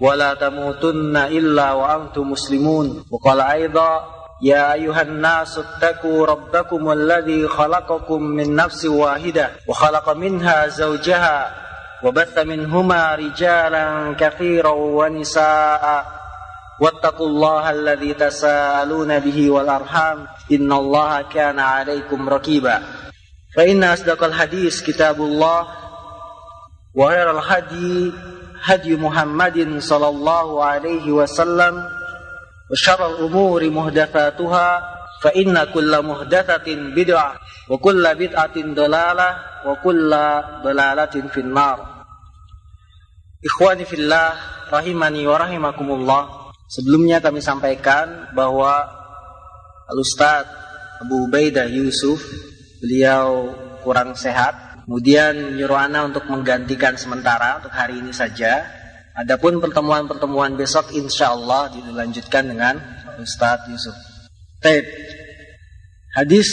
ولا تموتن إلا وأنتم مسلمون وقال أيضا يا أيها الناس اتقوا ربكم الذي خلقكم من نفس واحدة وخلق منها زوجها وبث منهما رجالا كثيرا ونساء واتقوا الله الذي تساءلون به والأرحام إن الله كان عليكم رقيبا فإن أصدق الحديث كتاب الله وغير الهدي هدي محمد صلى الله عليه وسلم وشر الأمور محدثاتها فإن كل محدثة بدعة وكل بدعة ضلالة وكل ضلالة في النار Ikhwani fillah rahimani wa rahimakumullah Sebelumnya kami sampaikan bahwa Al-Ustaz Abu Ubaidah Yusuf Beliau kurang sehat Kemudian nyuruh Ana untuk menggantikan sementara Untuk hari ini saja Adapun pertemuan-pertemuan besok insya Allah dilanjutkan dengan Ustaz Yusuf Taib Hadis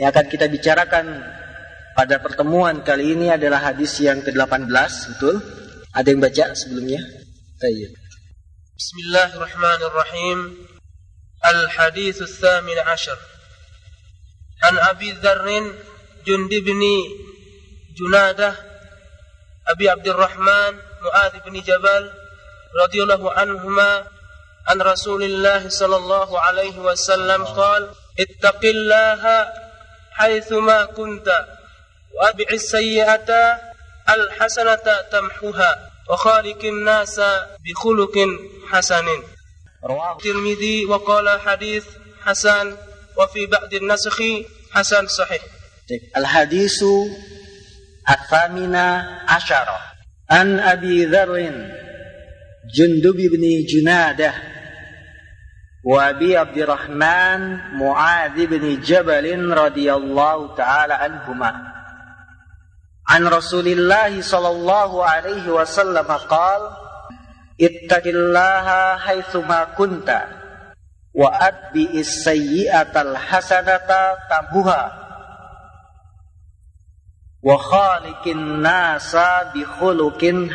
yang akan kita bicarakan pada pertemuan kali ini adalah hadis yang ke-18 Betul? Ada yang baca sebelumnya? Taib بسم الله الرحمن الرحيم الحديث الثامن عشر عن أبي ذر جند بن جنادة أبي عبد الرحمن معاذ بن جبل رضي الله عنهما عن رسول الله صلى الله عليه وسلم قال اتق الله حيثما كنت وأبع السيئة الحسنة تمحها وخالق الناس بخلق حسن. رواه الترمذي وقال حديث حسن وفي بعد النسخ حسن صحيح. الحديث الثامن عشر عن أبي ذر جندب بن جنادة وأبي عبد الرحمن معاذ بن جبل رضي الله تعالى عنهما عن رسول الله صلى الله عليه وسلم قال اتق الله حيثما كنت وأتبع السيئة الحسنة تمهها wa khaliqin nasa bi khuluqin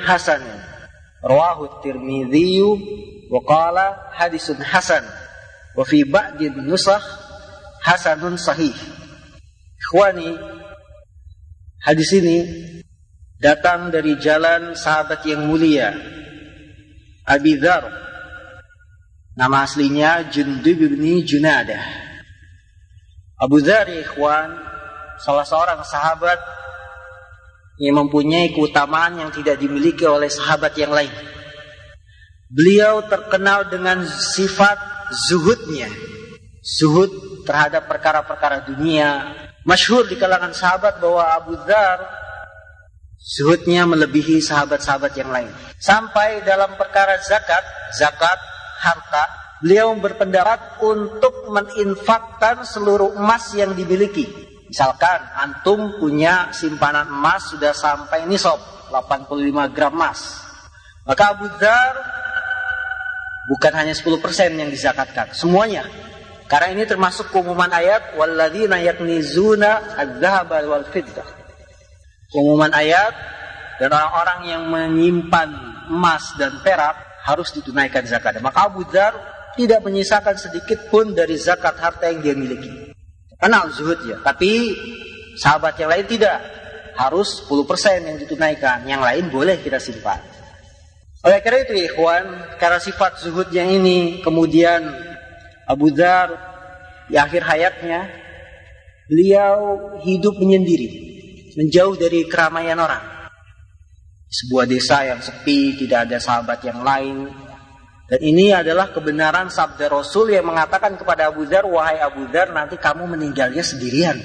hadis ini datang dari jalan sahabat yang mulia Abi Dhar. Nama aslinya Jundub bin Junadah. Abu Dhar ikhwan salah seorang sahabat yang mempunyai keutamaan yang tidak dimiliki oleh sahabat yang lain Beliau terkenal dengan sifat zuhudnya Zuhud terhadap perkara-perkara dunia Masyhur di kalangan sahabat bahwa Abu Dhar zuhudnya melebihi sahabat-sahabat yang lain. Sampai dalam perkara zakat, zakat harta, beliau berpendapat untuk meninfakkan seluruh emas yang dimiliki. Misalkan antum punya simpanan emas sudah sampai nisab 85 gram emas. Maka Abu Dhar bukan hanya 10% yang dizakatkan, semuanya karena ini termasuk pengumuman ayat walladzina yaknizuna adz-dzahaba wal fiddah. Pengumuman ayat dan orang-orang yang menyimpan emas dan perak harus ditunaikan zakat. Maka Abu Dzar tidak menyisakan sedikit pun dari zakat harta yang dia miliki. Kenal zuhud ya, tapi sahabat yang lain tidak. Harus 10% yang ditunaikan, yang lain boleh kita simpan. Oleh karena itu ikhwan, karena sifat zuhud yang ini kemudian Abu Dhar di akhir hayatnya beliau hidup menyendiri, menjauh dari keramaian orang. Sebuah desa yang sepi, tidak ada sahabat yang lain. Dan ini adalah kebenaran sabda Rasul yang mengatakan kepada Abu Dhar, wahai Abu Dhar, nanti kamu meninggalnya sendirian.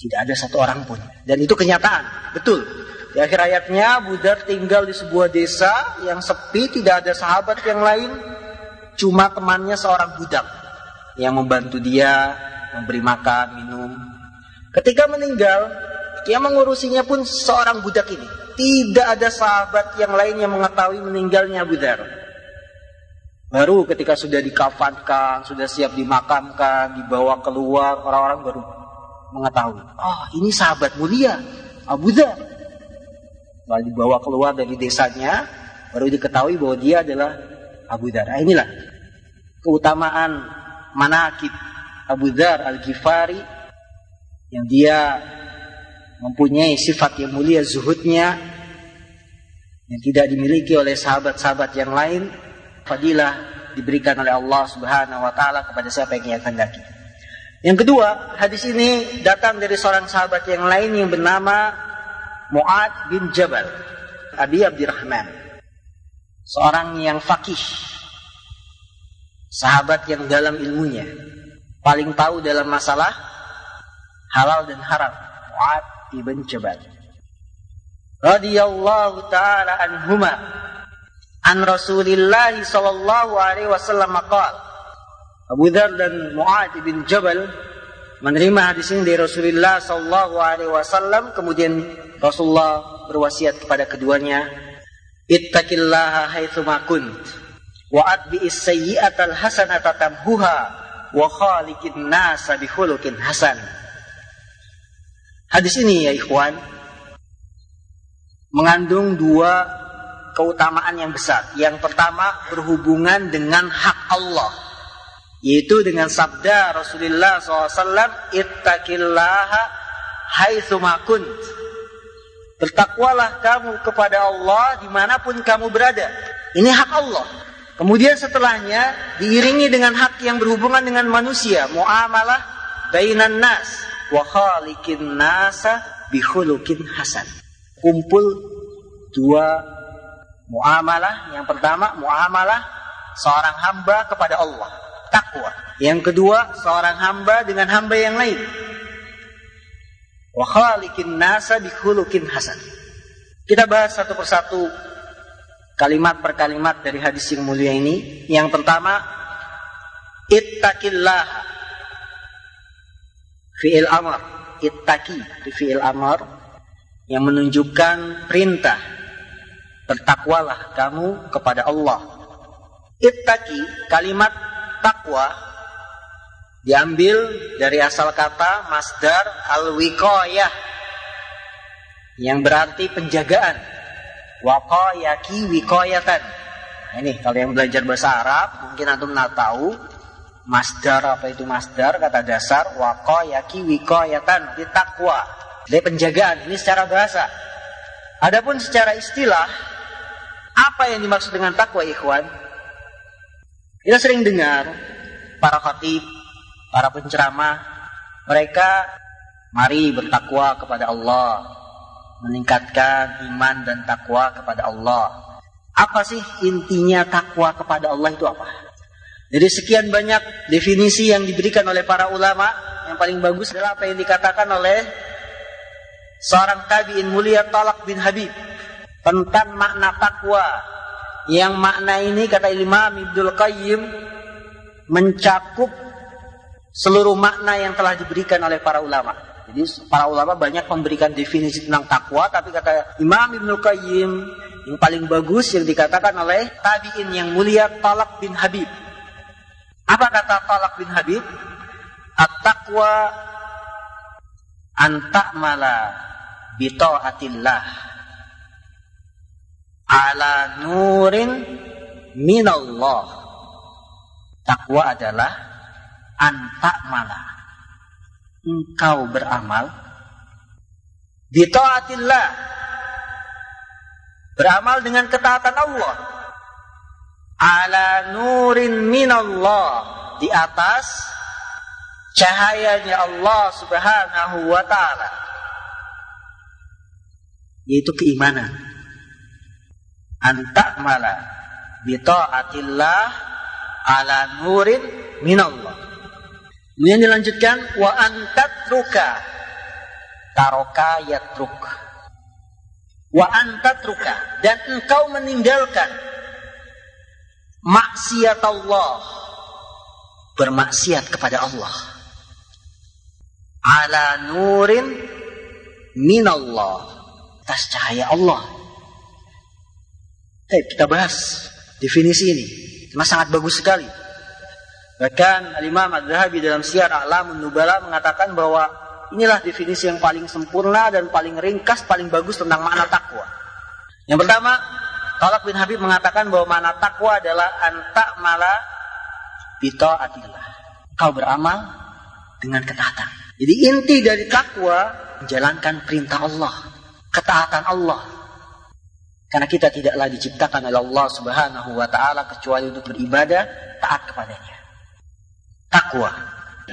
Tidak ada satu orang pun. Dan itu kenyataan, betul. Di akhir hayatnya Abu Dhar tinggal di sebuah desa yang sepi, tidak ada sahabat yang lain. cuma temannya seorang budak yang membantu dia, memberi makan, minum. Ketika meninggal, yang mengurusinya pun seorang budak ini. Tidak ada sahabat yang lain yang mengetahui meninggalnya Abu Dhar. Baru ketika sudah dikafankan, sudah siap dimakamkan, dibawa keluar, orang-orang baru mengetahui. Oh, ini sahabat mulia, Abu Dhar. Lalu dibawa keluar dari desanya, baru diketahui bahwa dia adalah Abu Dhar. Nah, inilah keutamaan manakib Abu Dhar Al-Ghifari yang dia mempunyai sifat yang mulia zuhudnya yang tidak dimiliki oleh sahabat-sahabat yang lain fadilah diberikan oleh Allah Subhanahu wa taala kepada siapa yang ia kehendaki. Yang kedua, hadis ini datang dari seorang sahabat yang lain yang bernama Mu'ad bin Jabal, Abi Abdurrahman. Seorang yang fakih. Sahabat yang dalam ilmunya. Paling tahu dalam masalah halal dan haram. Mu'ad bin Jabal. Radiyallahu ta'ala anhuma. An Rasulillah sallallahu alaihi wasallam qala Abu Dhar dan Mu'ad bin Jabal menerima hadis ini dari Rasulullah sallallahu alaihi wasallam. Kemudian Rasulullah berwasiat kepada keduanya ittaqillaha haitsu ma kunt wa atbi'is sayyi'atal hasanata tamhuha wa khaliqin nasa bi khuluqin hasan Hadis ini ya ikhwan mengandung dua keutamaan yang besar. Yang pertama berhubungan dengan hak Allah. Yaitu dengan sabda Rasulullah SAW, Ittaqillaha haitsu kunt. Bertakwalah kamu kepada Allah di mana pun kamu berada. Ini hak Allah. Kemudian setelahnya diiringi dengan hak yang berhubungan dengan manusia. Muamalah bainan nas. Wa khaliqin nasa bihulukin hasan. Kumpul dua Muamalah yang pertama muamalah seorang hamba kepada Allah, takwa. Yang kedua seorang hamba dengan hamba yang lain. Wa khaliqin nasa bi hasan. Kita bahas satu persatu kalimat per kalimat dari hadis yang mulia ini. Yang pertama, ittaqillah fi'il amr, ittaqi fi'il amr yang menunjukkan perintah bertakwalah kamu kepada Allah. Ittaqi kalimat takwa diambil dari asal kata masdar al-wiqayah yang berarti penjagaan. Waqayaki wiqayatan. Nah, ini kalau yang belajar bahasa Arab mungkin antum tahu masdar apa itu masdar kata dasar waqayaki wiqayatan di takwa. Dari penjagaan ini secara bahasa. Adapun secara istilah apa yang dimaksud dengan takwa ikhwan? Kita sering dengar para khatib, para penceramah, mereka mari bertakwa kepada Allah, meningkatkan iman dan takwa kepada Allah. Apa sih intinya takwa kepada Allah itu apa? Jadi sekian banyak definisi yang diberikan oleh para ulama, yang paling bagus adalah apa yang dikatakan oleh seorang tabi'in mulia Talak bin Habib tentang makna takwa yang makna ini kata Imam Ibnul Qayyim mencakup seluruh makna yang telah diberikan oleh para ulama. Jadi para ulama banyak memberikan definisi tentang takwa tapi kata Imam Ibnul Qayyim yang paling bagus yang dikatakan oleh tabi'in yang mulia Talak bin Habib. Apa kata Talak bin Habib? At-taqwa antakmala bita'atillah ala nurin minallah. Takwa adalah antak malah. Engkau beramal di taatillah. Beramal dengan ketaatan Allah. Ala nurin minallah. Di atas cahayanya Allah subhanahu wa ta'ala. Yaitu keimanan antakmala bita'atillah ala nurin minallah. Kemudian dilanjutkan wa antatruka taroka yatruk. Wa antatruka dan engkau meninggalkan maksiat Allah bermaksiat kepada Allah ala nurin minallah atas cahaya Allah. Baik, kita bahas definisi ini. Karena sangat bagus sekali. Bahkan Al-Imam Al-Zahabi dalam Syiar A'lamun Nubala mengatakan bahwa inilah definisi yang paling sempurna dan paling ringkas, paling bagus tentang makna takwa. Yang pertama, Talak bin Habib mengatakan bahwa makna takwa adalah antak mala bita'atillah. Kau beramal dengan ketaatan. Jadi inti dari takwa menjalankan perintah Allah, ketaatan Allah. Karena kita tidaklah diciptakan oleh Allah Subhanahu wa taala kecuali untuk beribadah taat kepadanya. Takwa.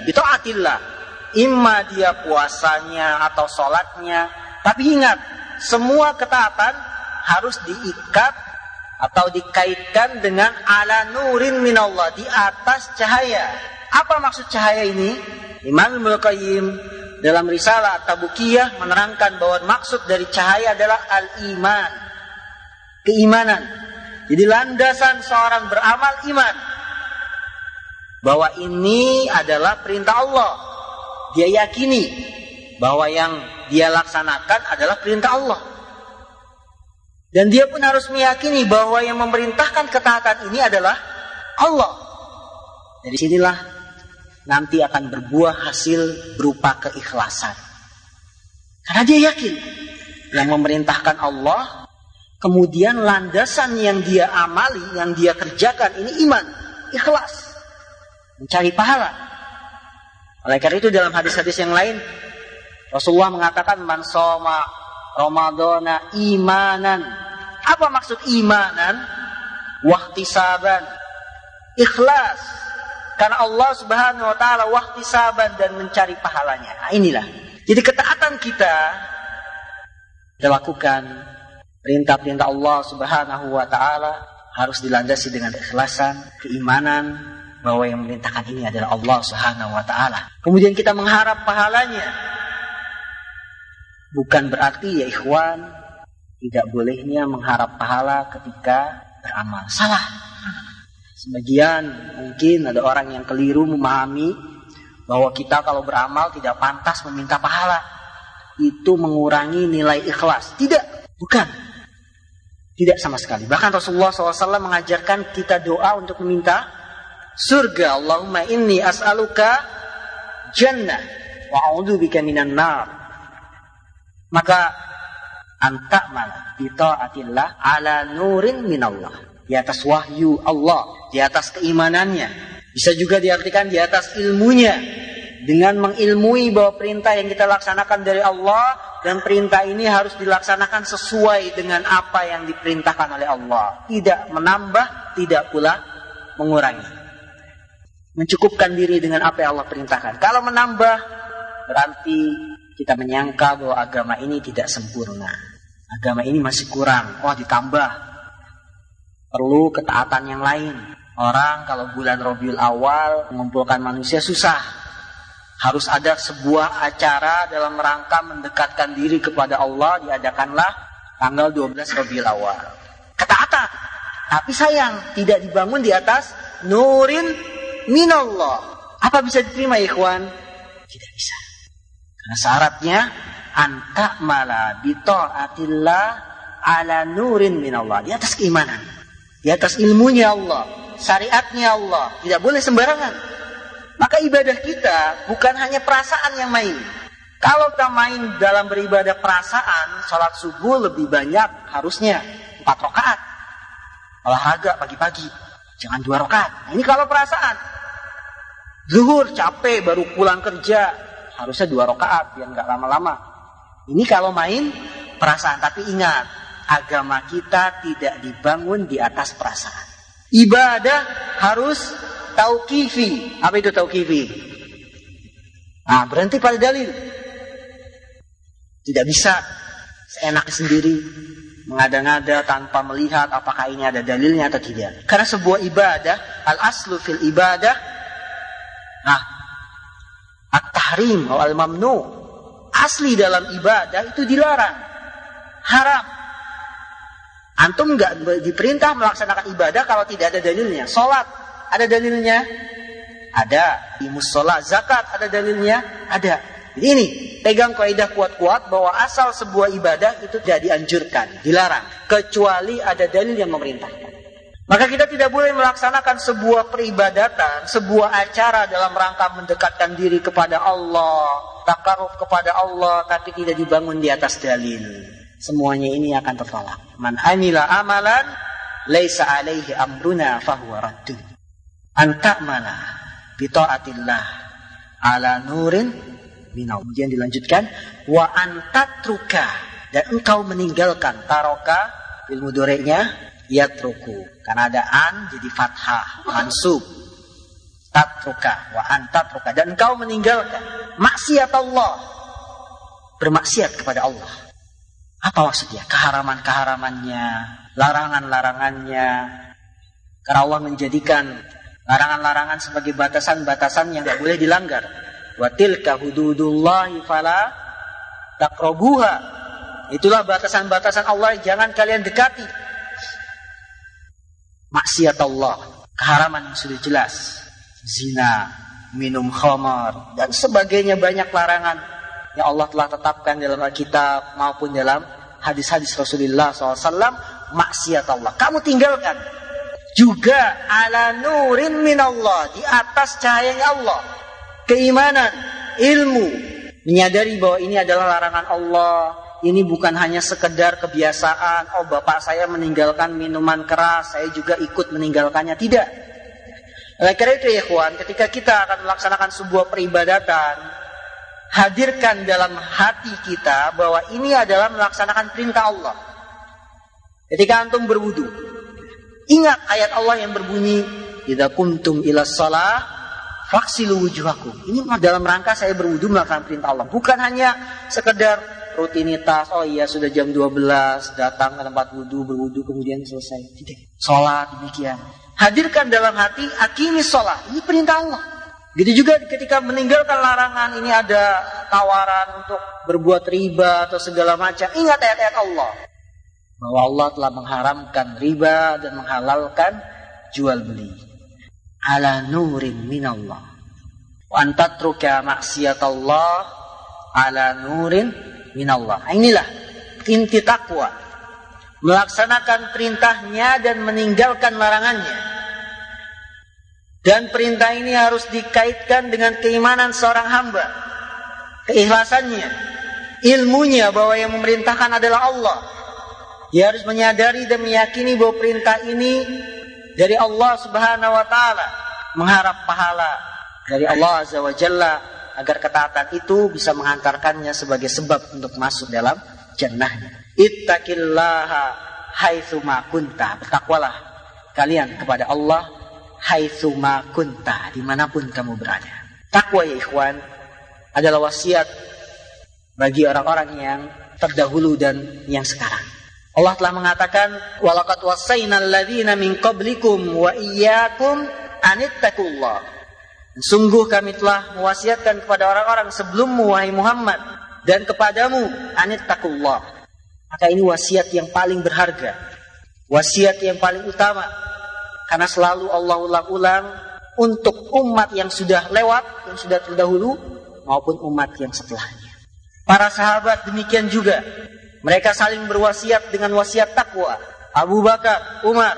Itu atillah. Imma dia puasanya atau sholatnya. Tapi ingat, semua ketaatan harus diikat atau dikaitkan dengan ala nurin minallah di atas cahaya. Apa maksud cahaya ini? Imam Ibnu Qayyim dalam risalah Tabukiyah menerangkan bahwa maksud dari cahaya adalah al-iman. Keimanan. Jadi landasan seorang beramal iman. Bahwa ini adalah perintah Allah. Dia yakini bahwa yang dia laksanakan adalah perintah Allah. Dan dia pun harus meyakini bahwa yang memerintahkan ketaatan ini adalah Allah. Dari sinilah nanti akan berbuah hasil berupa keikhlasan. Karena dia yakin yang memerintahkan Allah, kemudian landasan yang dia amali, yang dia kerjakan ini iman, ikhlas, mencari pahala. Oleh karena itu dalam hadis-hadis yang lain Rasulullah mengatakan man soma Ramadana imanan. Apa maksud imanan? Wahtisaban. Ikhlas. Karena Allah Subhanahu wa taala wahtisaban dan mencari pahalanya. Nah, inilah. Jadi ketaatan kita kita lakukan perintah-perintah Allah Subhanahu wa taala harus dilandasi dengan ikhlasan, keimanan bahwa yang memerintahkan ini adalah Allah Subhanahu wa taala. Kemudian kita mengharap pahalanya Bukan berarti ya ikhwan tidak bolehnya mengharap pahala ketika beramal. Salah. Sebagian mungkin ada orang yang keliru memahami bahwa kita kalau beramal tidak pantas meminta pahala. Itu mengurangi nilai ikhlas. Tidak, bukan. Tidak sama sekali. Bahkan Rasulullah SAW mengajarkan kita doa untuk meminta surga. Allahumma inni as'aluka jannah wa bika minan nar. Maka antak malah bitaatillah ala nurin minallah. Di atas wahyu Allah, di atas keimanannya. Bisa juga diartikan di atas ilmunya. Dengan mengilmui bahwa perintah yang kita laksanakan dari Allah dan perintah ini harus dilaksanakan sesuai dengan apa yang diperintahkan oleh Allah. Tidak menambah, tidak pula mengurangi. Mencukupkan diri dengan apa yang Allah perintahkan. Kalau menambah, berarti kita menyangka bahwa agama ini tidak sempurna. Agama ini masih kurang. Oh ditambah. Perlu ketaatan yang lain. Orang kalau bulan Robiul Awal mengumpulkan manusia susah. Harus ada sebuah acara dalam rangka mendekatkan diri kepada Allah diadakanlah tanggal 12 Robiul Awal. Ketaatan. Tapi sayang tidak dibangun di atas nurin minallah. Apa bisa diterima ikhwan? Tidak bisa. Karena syaratnya anta mala bitaatillah ala nurin minallah. Di atas keimanan. Di atas ilmunya Allah. Syariatnya Allah. Tidak boleh sembarangan. Maka ibadah kita bukan hanya perasaan yang main. Kalau kita main dalam beribadah perasaan, sholat subuh lebih banyak harusnya empat rakaat. Olahraga pagi-pagi, jangan dua rakaat. Nah, ini kalau perasaan. Zuhur capek baru pulang kerja, harusnya dua rakaat biar nggak lama-lama. Ini kalau main perasaan, tapi ingat agama kita tidak dibangun di atas perasaan. Ibadah harus tauqifi. Apa itu tauqifi? Nah, berhenti pada dalil. Tidak bisa seenak sendiri mengada-ngada tanpa melihat apakah ini ada dalilnya atau tidak. Karena sebuah ibadah, al aslu fil ibadah, nah At-tahrim wal mamnu. Asli dalam ibadah itu dilarang. Haram. Antum nggak diperintah melaksanakan ibadah kalau tidak ada dalilnya. Sholat ada dalilnya? Ada. Imus sholat, zakat ada dalilnya? Ada. Jadi ini pegang kaidah kuat-kuat bahwa asal sebuah ibadah itu tidak dianjurkan, dilarang, kecuali ada dalil yang memerintahkan. Maka kita tidak boleh melaksanakan sebuah peribadatan, sebuah acara dalam rangka mendekatkan diri kepada Allah, takaruf kepada Allah, tapi tidak dibangun di atas dalil. Semuanya ini akan tertolak. Man amila amalan, laisa alaihi amruna fahuwa raddun. Antakmala bita'atillah ala nurin minau. Kemudian dilanjutkan, wa antatruka dan engkau meninggalkan taroka ilmu doreknya yatruku. Karena ada an jadi fathah, mansub. Tatruka wa antatruka dan engkau meninggalkan maksiat Allah. Bermaksiat kepada Allah. Apa maksudnya? Keharaman-keharamannya, larangan-larangannya. Allah menjadikan larangan-larangan sebagai batasan-batasan yang tidak boleh dilanggar. Wa tilka hududullahi fala takrobuha. Itulah batasan-batasan Allah jangan kalian dekati maksiat Allah, keharaman yang sudah jelas, zina, minum khamar dan sebagainya banyak larangan yang Allah telah tetapkan dalam Alkitab maupun dalam hadis-hadis Rasulullah SAW maksiat Allah. Kamu tinggalkan. Juga ala nurin min Allah di atas cahayanya Allah. Keimanan, ilmu, menyadari bahwa ini adalah larangan Allah, ini bukan hanya sekedar kebiasaan, oh bapak saya meninggalkan minuman keras, saya juga ikut meninggalkannya. Tidak. Oleh karena itu ya ketika kita akan melaksanakan sebuah peribadatan, hadirkan dalam hati kita bahwa ini adalah melaksanakan perintah Allah. Ketika antum berwudu, ingat ayat Allah yang berbunyi, "Idza kuntum ila shalah faksilu wujuhakum." Ini dalam rangka saya berwudu melaksanakan perintah Allah, bukan hanya sekedar rutinitas, oh iya sudah jam 12, datang ke tempat wudhu, berwudhu, kemudian selesai. Tidak. Sholat demikian. Hadirkan dalam hati, akimi sholat. Ini perintah Allah. Gitu juga ketika meninggalkan larangan, ini ada tawaran untuk berbuat riba atau segala macam. Ingat ayat-ayat Allah. Bahwa Allah telah mengharamkan riba dan menghalalkan jual beli. Ala nurin minallah. Wa antatruka maksiat Allah ala nurin minallah. Nah, inilah inti takwa. Melaksanakan perintahnya dan meninggalkan larangannya. Dan perintah ini harus dikaitkan dengan keimanan seorang hamba. Keikhlasannya. Ilmunya bahwa yang memerintahkan adalah Allah. Dia harus menyadari dan meyakini bahwa perintah ini dari Allah subhanahu wa ta'ala. Mengharap pahala dari Allah azza wa jalla agar ketaatan itu bisa mengantarkannya sebagai sebab untuk masuk dalam jannahnya. Ittaqillaha haitsu ma kunta. Bertakwalah kalian kepada Allah haitsu ma kunta, di mana pun kamu berada. Takwa ya ikhwan adalah wasiat bagi orang-orang yang terdahulu dan yang sekarang. Allah telah mengatakan walaqad wasainal ladzina min qablikum wa iyyakum anittaqullah Sungguh kami telah mewasiatkan kepada orang-orang sebelummu wahai Muhammad dan kepadamu anit takullah. Maka ini wasiat yang paling berharga. Wasiat yang paling utama. Karena selalu Allah ulang-ulang untuk umat yang sudah lewat, yang sudah terdahulu, maupun umat yang setelahnya. Para sahabat demikian juga. Mereka saling berwasiat dengan wasiat takwa. Abu Bakar, Umar,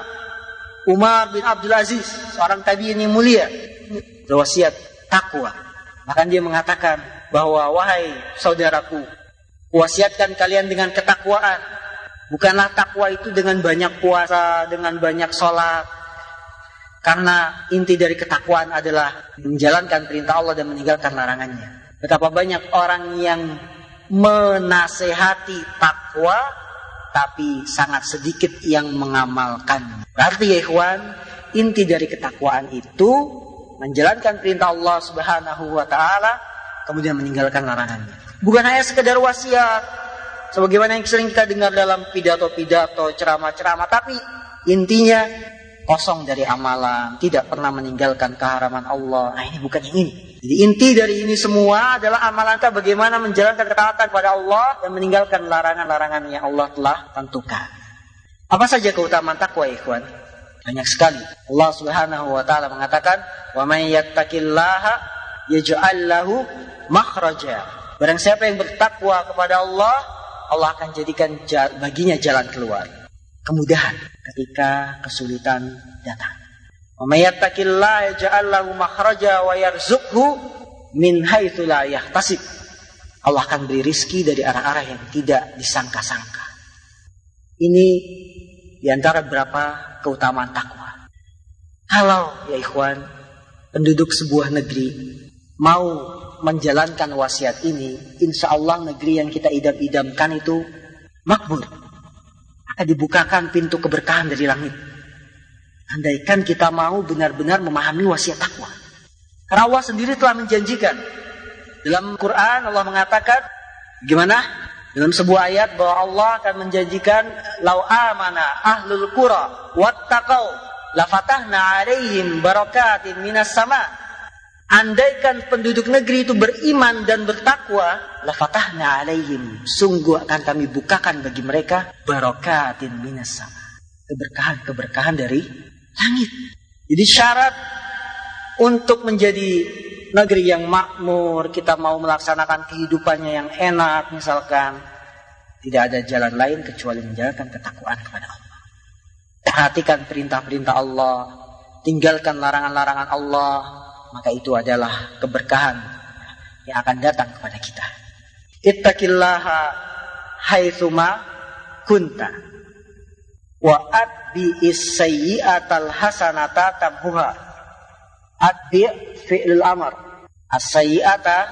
Umar bin Abdul Aziz, seorang tabi'in yang mulia, berwasiat takwa. Bahkan dia mengatakan bahwa wahai saudaraku, wasiatkan kalian dengan ketakwaan. Bukanlah takwa itu dengan banyak puasa, dengan banyak sholat. Karena inti dari ketakwaan adalah menjalankan perintah Allah dan meninggalkan larangannya. Betapa banyak orang yang menasehati takwa, tapi sangat sedikit yang mengamalkan. Berarti ya ikhwan, inti dari ketakwaan itu menjalankan perintah Allah Subhanahu wa taala kemudian meninggalkan larangannya. Bukan hanya sekedar wasiat sebagaimana yang sering kita dengar dalam pidato-pidato, ceramah-ceramah, tapi intinya kosong dari amalan, tidak pernah meninggalkan keharaman Allah. Nah, ini bukan yang ini. Jadi inti dari ini semua adalah amalan kita bagaimana menjalankan ketaatan kepada Allah dan meninggalkan larangan-larangan yang Allah telah tentukan. Apa saja keutamaan takwa ikhwan? Banyak sekali. Allah Subhanahu wa taala mengatakan, "Wa may yattaqillaha yaj'al lahu makhraja." Barang siapa yang bertakwa kepada Allah, Allah akan jadikan baginya jalan keluar. Kemudahan ketika kesulitan datang. Wa may yattaqillaha yaj'al lahu makhraja wa yarzuqhu min haitsu la yahtasib. Allah akan beri rizki dari arah-arah yang tidak disangka-sangka. Ini di antara beberapa keutamaan takwa. Kalau ya ikhwan, penduduk sebuah negeri mau menjalankan wasiat ini, insya Allah negeri yang kita idam-idamkan itu makmur. Akan dibukakan pintu keberkahan dari langit. Andaikan kita mau benar-benar memahami wasiat takwa. Allah sendiri telah menjanjikan. Dalam Quran Allah mengatakan, gimana? Dalam sebuah ayat bahwa Allah akan menjanjikan lau amana ahlul qura wattaqau lafatahna alaihim barakatin minas sama. Andaikan penduduk negeri itu beriman dan bertakwa, lafatahna alaihim. Sungguh akan kami bukakan bagi mereka barakatin minas sama. Keberkahan-keberkahan dari langit. Jadi syarat untuk menjadi negeri yang makmur, kita mau melaksanakan kehidupannya yang enak misalkan, tidak ada jalan lain kecuali menjalankan ketakwaan kepada Allah. Perhatikan perintah-perintah Allah, tinggalkan larangan-larangan Allah, maka itu adalah keberkahan yang akan datang kepada kita. Ittaqillaha haitsuma kunta. Wa adbi is-sayyi'atal hasanata tamhuha Adbi fi'lul amr. As-sayyi'ata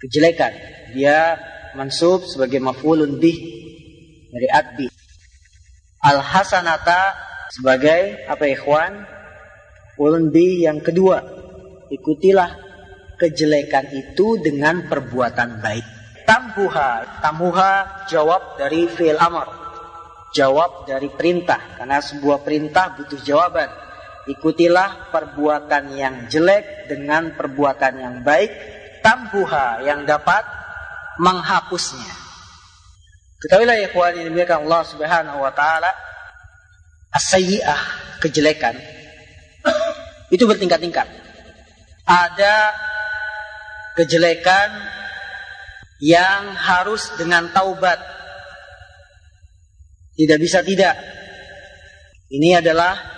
kejelekan. Dia mansub sebagai maf'ulun bih dari adbi. Al-hasanata sebagai apa ikhwan? Ulun bih yang kedua. Ikutilah kejelekan itu dengan perbuatan baik. Tambuha, tambuha jawab dari fi'il amr. Jawab dari perintah. Karena sebuah perintah butuh jawaban Ikutilah perbuatan yang jelek dengan perbuatan yang baik, tambuha yang dapat menghapusnya. Ketahuilah ya kawan ini Allah Subhanahu wa taala as kejelekan itu bertingkat-tingkat. Ada kejelekan yang harus dengan taubat. Tidak bisa tidak. Ini adalah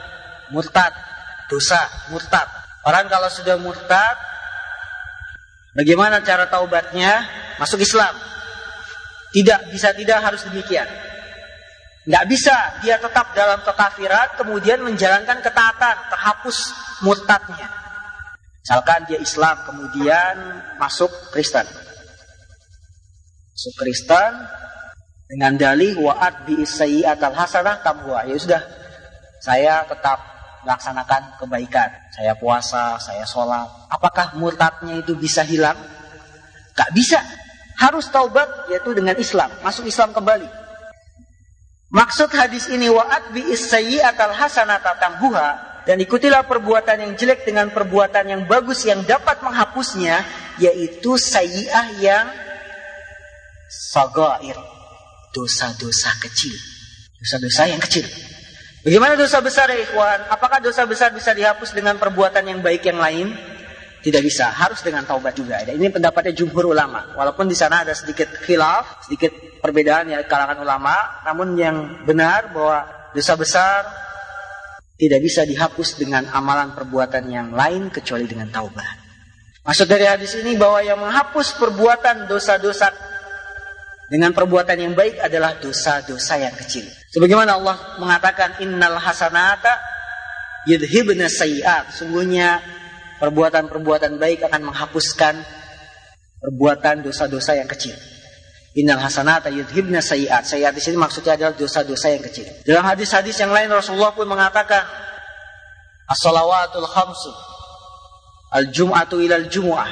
murtad, dosa, murtad. Orang kalau sudah murtad, bagaimana cara taubatnya? Masuk Islam. Tidak bisa tidak harus demikian. Tidak bisa dia tetap dalam kekafiran kemudian menjalankan ketaatan terhapus murtadnya. Misalkan dia Islam kemudian masuk Kristen. Masuk Kristen dengan dalih wa'ad bi atal hasanah tamwa. Ya sudah, saya tetap melaksanakan kebaikan. Saya puasa, saya sholat. Apakah murtadnya itu bisa hilang? Gak bisa. Harus taubat yaitu dengan Islam. Masuk Islam kembali. Maksud hadis ini wa'at bi atal hasanata tambuha dan ikutilah perbuatan yang jelek dengan perbuatan yang bagus yang dapat menghapusnya yaitu sayyi'ah yang sagair dosa-dosa kecil dosa-dosa yang kecil Bagaimana dosa besar ya ikhwan? Apakah dosa besar bisa dihapus dengan perbuatan yang baik yang lain? Tidak bisa, harus dengan taubat juga. Ini pendapatnya jumhur ulama. Walaupun di sana ada sedikit khilaf, sedikit perbedaan ya kalangan ulama, namun yang benar bahwa dosa besar tidak bisa dihapus dengan amalan perbuatan yang lain kecuali dengan taubat. Maksud dari hadis ini bahwa yang menghapus perbuatan dosa-dosa dengan perbuatan yang baik adalah dosa-dosa yang kecil. Sebagaimana Allah mengatakan innal hasanata yudhibna sayiat. Sungguhnya perbuatan-perbuatan baik akan menghapuskan perbuatan dosa-dosa yang kecil. Innal hasanata yudhibna sayiat. Sayiat di sini maksudnya adalah dosa-dosa yang kecil. Dalam hadis-hadis yang lain Rasulullah pun mengatakan as-salawatul khamsu al-jum'atu ila al-jum'ah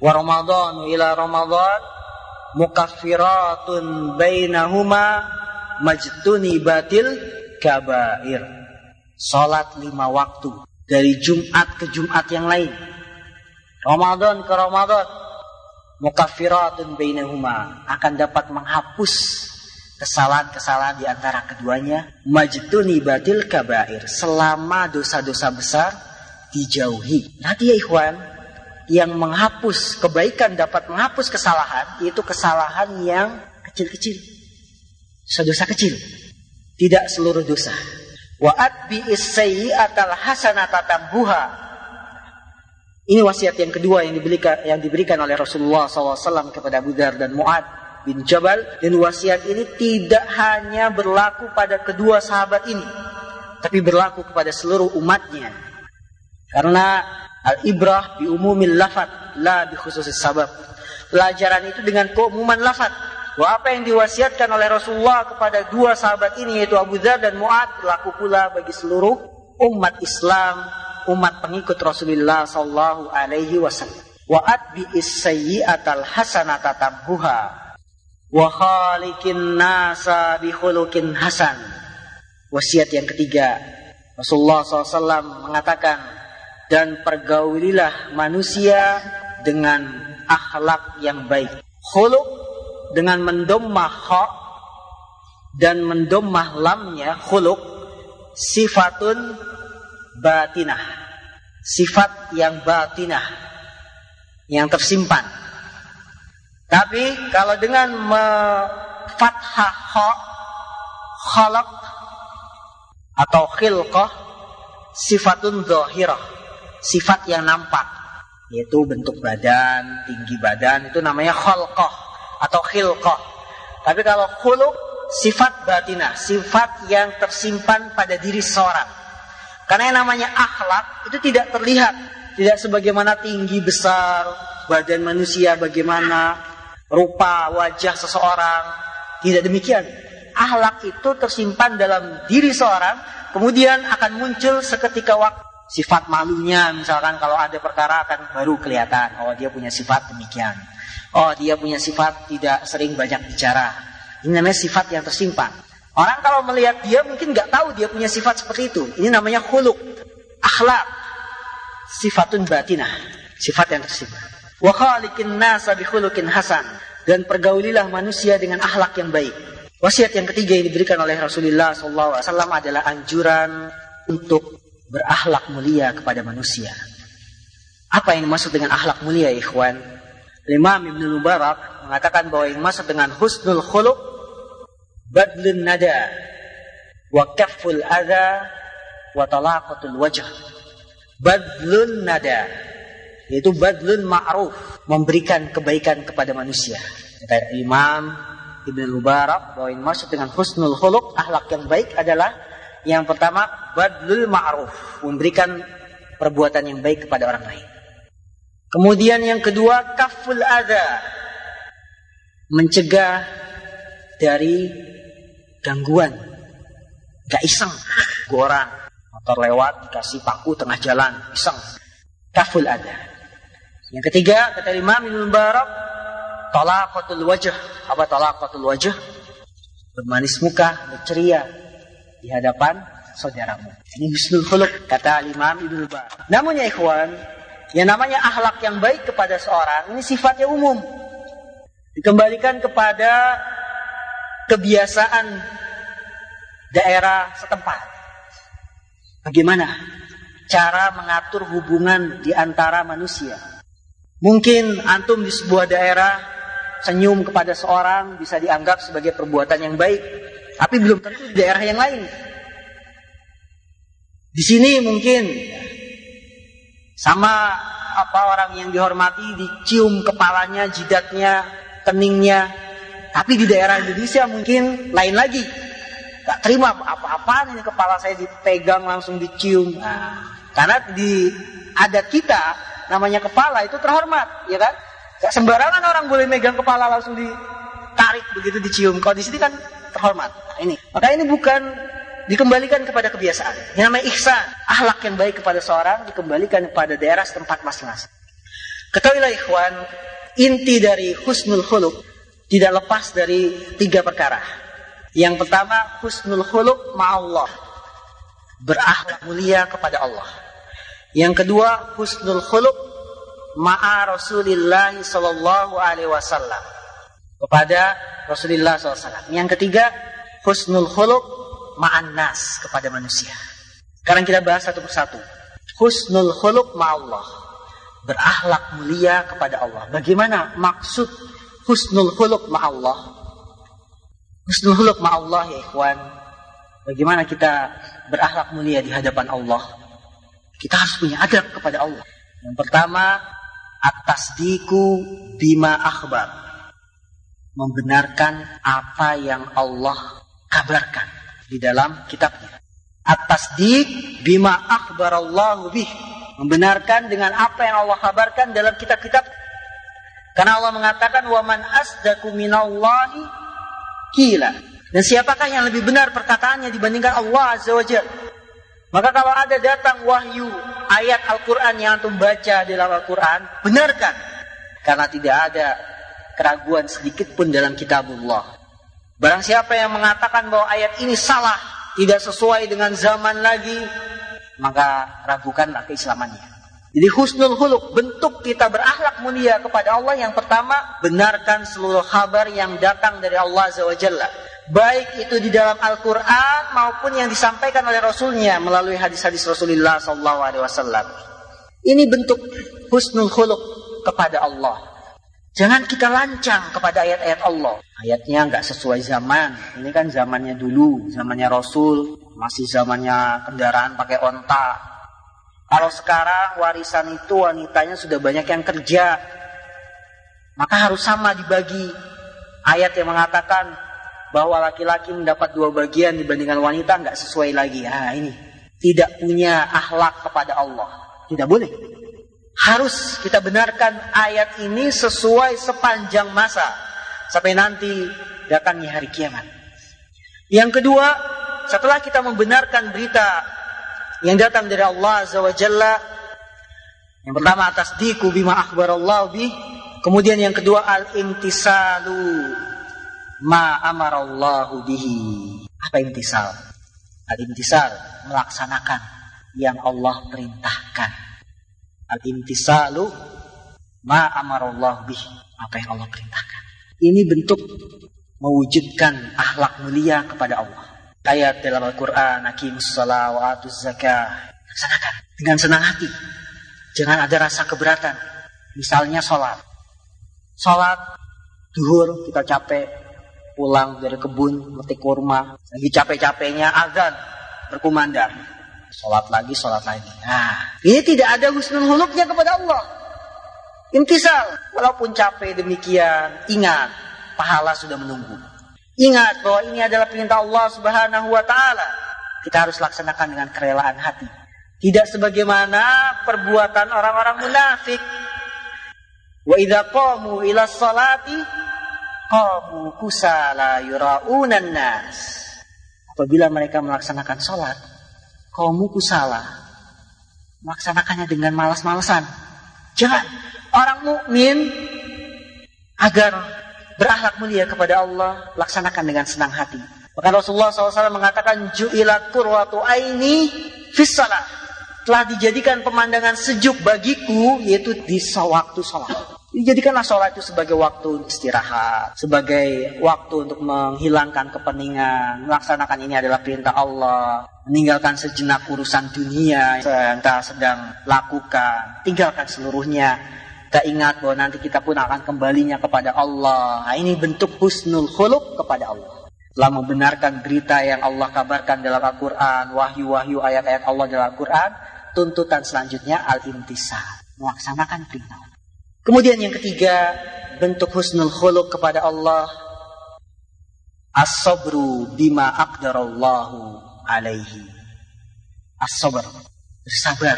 wa ramadhanu ila ramadhan mukaffiratun bainahuma majtuni batil kabair. Salat lima waktu dari Jumat ke Jumat yang lain. Ramadan ke Ramadan. Mukaffiratun bainahuma akan dapat menghapus kesalahan-kesalahan di antara keduanya majtuni batil kabair selama dosa-dosa besar dijauhi. Nanti ya ikhwan, yang menghapus kebaikan dapat menghapus kesalahan yaitu kesalahan yang kecil-kecil. Dosa-dosa kecil. Tidak seluruh dosa. Wa atbi sayyi'atal hasanata tambuha. Ini wasiat yang kedua yang diberikan yang diberikan oleh Rasulullah SAW kepada Abu Dar dan Muad bin Jabal dan wasiat ini tidak hanya berlaku pada kedua sahabat ini tapi berlaku kepada seluruh umatnya karena al-ibrah bi umumil lafat la bi khususis sabab pelajaran itu dengan keumuman lafat bahwa apa yang diwasiatkan oleh Rasulullah kepada dua sahabat ini yaitu Abu Dhar dan Mu'ad berlaku pula bagi seluruh umat Islam umat pengikut Rasulullah sallallahu alaihi wasallam. Wa atbi sayyi'atal hasanata tambuha wa khaliqin nasa bi khuluqin hasan. Wasiat yang ketiga, Rasulullah SAW mengatakan dan pergaulilah manusia dengan akhlak yang baik. Khuluq dengan mendomah kha dan mendomah lamnya khuluq sifatun batinah. Sifat yang batinah. Yang tersimpan. Tapi kalau dengan fathah kha khalaq atau khilqah sifatun zahirah. Sifat yang nampak yaitu bentuk badan, tinggi badan itu namanya khalqah atau khilqah. Tapi kalau khuluq sifat batinah, sifat yang tersimpan pada diri seorang. Karena yang namanya akhlak itu tidak terlihat, tidak sebagaimana tinggi besar badan manusia, bagaimana rupa wajah seseorang. Tidak demikian. Akhlak itu tersimpan dalam diri seorang, kemudian akan muncul seketika waktu. Sifat malunya misalkan kalau ada perkara akan baru kelihatan, oh dia punya sifat demikian. Oh dia punya sifat tidak sering banyak bicara. Ini namanya sifat yang tersimpan. Orang kalau melihat dia mungkin nggak tahu dia punya sifat seperti itu. Ini namanya khuluk, akhlak, sifatun batinah, sifat yang tersimpan. Wa khaliqin nasa bi khuluqin hasan dan pergaulilah manusia dengan akhlak yang baik. Wasiat yang ketiga yang diberikan oleh Rasulullah SAW adalah anjuran untuk berakhlak mulia kepada manusia. Apa yang dimaksud dengan akhlak mulia, ikhwan? Imam Ibn Mubarak mengatakan bahwa yang dimaksud dengan husnul khuluq badlun nada wa kafful adha wa talaqatul wajh badlun nada yaitu badlun ma'ruf memberikan kebaikan kepada manusia. Kata Imam Ibn Mubarak bahwa yang maksud dengan husnul khuluq akhlak yang baik adalah yang pertama badlul ma'ruf memberikan perbuatan yang baik kepada orang lain kemudian yang kedua kaful adha mencegah dari gangguan. Gak iseng. Orang motor lewat dikasih paku tengah jalan. Iseng. Kaful ada. Yang ketiga kata Imam Ibn Mubarak talaqatul wajah. Apa talaqatul wajah? Bermanis muka, berceria di hadapan saudaramu. Ini husnul khuluq kata Imam Ibn Mubarak. Namun ya ikhwan, yang namanya akhlak yang baik kepada seorang ini sifatnya umum. Dikembalikan kepada kebiasaan daerah setempat. Bagaimana cara mengatur hubungan di antara manusia? Mungkin antum di sebuah daerah senyum kepada seorang bisa dianggap sebagai perbuatan yang baik, tapi belum tentu di daerah yang lain. Di sini mungkin sama apa orang yang dihormati dicium kepalanya, jidatnya, keningnya, tapi di daerah Indonesia mungkin lain lagi. Gak terima apa-apa ini kepala saya dipegang langsung dicium. Nah, karena di adat kita namanya kepala itu terhormat, ya kan? Gak sembarangan orang boleh megang kepala langsung ditarik begitu dicium. Kalau di sini kan terhormat. Nah, ini. Maka ini bukan dikembalikan kepada kebiasaan. Yang namanya ihsan, akhlak yang baik kepada seorang dikembalikan kepada daerah setempat masing-masing. Ketahuilah ikhwan, inti dari husnul khuluq tidak lepas dari tiga perkara. Yang pertama, husnul khuluq ma'allah. Berakhlak mulia kepada Allah. Yang kedua, husnul khuluq ma'a Rasulillah sallallahu alaihi wasallam. Kepada Rasulullah SAW. Yang ketiga, husnul khuluq ma'an nas kepada manusia. Sekarang kita bahas satu persatu. Husnul khuluq ma'allah. Berakhlak mulia kepada Allah. Bagaimana maksud husnul khuluq ma'allah? Husnul khuluq ma'allah ya ikhwan. Bagaimana kita berakhlak mulia di hadapan Allah? Kita harus punya adab kepada Allah. Yang pertama, atas diku bima akhbar. Membenarkan apa yang Allah kabarkan di dalam kitabnya. Atas dik bima akhbar Allah bih. Membenarkan dengan apa yang Allah kabarkan dalam kitab-kitab. Karena Allah mengatakan waman asdaku minallahi kila. Dan siapakah yang lebih benar perkataannya dibandingkan Allah Azza wa? Maka kalau ada datang wahyu ayat Al-Quran yang antum baca di dalam Al-Quran, benarkan. Karena tidak ada keraguan sedikit pun dalam kitabullah. Barang siapa yang mengatakan bahwa ayat ini salah, tidak sesuai dengan zaman lagi, maka ragukanlah keislamannya. Jadi husnul huluk, bentuk kita berakhlak mulia kepada Allah yang pertama, benarkan seluruh kabar yang datang dari Allah Azza wa Jalla baik itu di dalam Al-Quran maupun yang disampaikan oleh Rasulnya melalui hadis-hadis Rasulullah SAW. Ini bentuk husnul khuluq kepada Allah. Jangan kita lancang kepada ayat-ayat Allah. Ayatnya nggak sesuai zaman. Ini kan zamannya dulu, zamannya Rasul, masih zamannya kendaraan pakai onta. Kalau sekarang warisan itu wanitanya sudah banyak yang kerja, maka harus sama dibagi. Ayat yang mengatakan bahwa laki-laki mendapat dua bagian dibandingkan wanita nggak sesuai lagi. Ah ini tidak punya akhlak kepada Allah. Tidak boleh. Harus kita benarkan ayat ini sesuai sepanjang masa sampai nanti datangnya hari kiamat. Yang kedua, setelah kita membenarkan berita yang datang dari Allah Azza wa Jalla, yang pertama atas diku bima akhbar Allah bi, kemudian yang kedua al-imtisalu ma amarallahu bihi. Apa intisal? Al-intisal melaksanakan yang Allah perintahkan. Al-intisalu ma bihi. Apa yang Allah perintahkan. Ini bentuk mewujudkan akhlak mulia kepada Allah. Ayat dalam Al-Quran, Aqimus salat wa atuz zakah. Laksanakan dengan senang hati. Jangan ada rasa keberatan. Misalnya sholat. Sholat, duhur, kita capek, pulang dari kebun metik kurma lagi capek-capeknya azan berkumandang sholat lagi sholat lagi. Nah ini tidak ada husnul huluknya kepada Allah. Intisal. Walaupun capek demikian ingat pahala sudah menunggu. Ingat bahwa ini adalah perintah Allah subhanahu wa ta'ala. Kita harus laksanakan dengan kerelaan hati. Tidak sebagaimana perbuatan orang-orang munafik. Wa idza qamu ila salati qamu kusala yuraunan nas. Apabila mereka melaksanakan sholat, qamu kusala. Melaksanakannya dengan malas-malasan. Jangan. Orang mukmin agar berakhlak mulia kepada Allah, laksanakan dengan senang hati. Maka Rasulullah SAW mengatakan, Ju'ilat kurwatu aini fis Telah dijadikan pemandangan sejuk bagiku, yaitu di waktu sholat. Dijadikanlah sholat itu sebagai waktu istirahat, sebagai waktu untuk menghilangkan kepeningan, melaksanakan ini adalah perintah Allah, meninggalkan sejenak urusan dunia yang kita sedang lakukan, tinggalkan seluruhnya. Kita ingat bahwa nanti kita pun akan kembalinya kepada Allah. Nah, ini bentuk husnul khuluk kepada Allah. Telah membenarkan berita yang Allah kabarkan dalam Al-Quran, wahyu-wahyu ayat-ayat Allah dalam Al-Quran, tuntutan selanjutnya al-intisal, melaksanakan perintah Kemudian yang ketiga, bentuk husnul khuluq kepada Allah as-sabru bima aqdarallahu alaihi. As-sabr, bersabar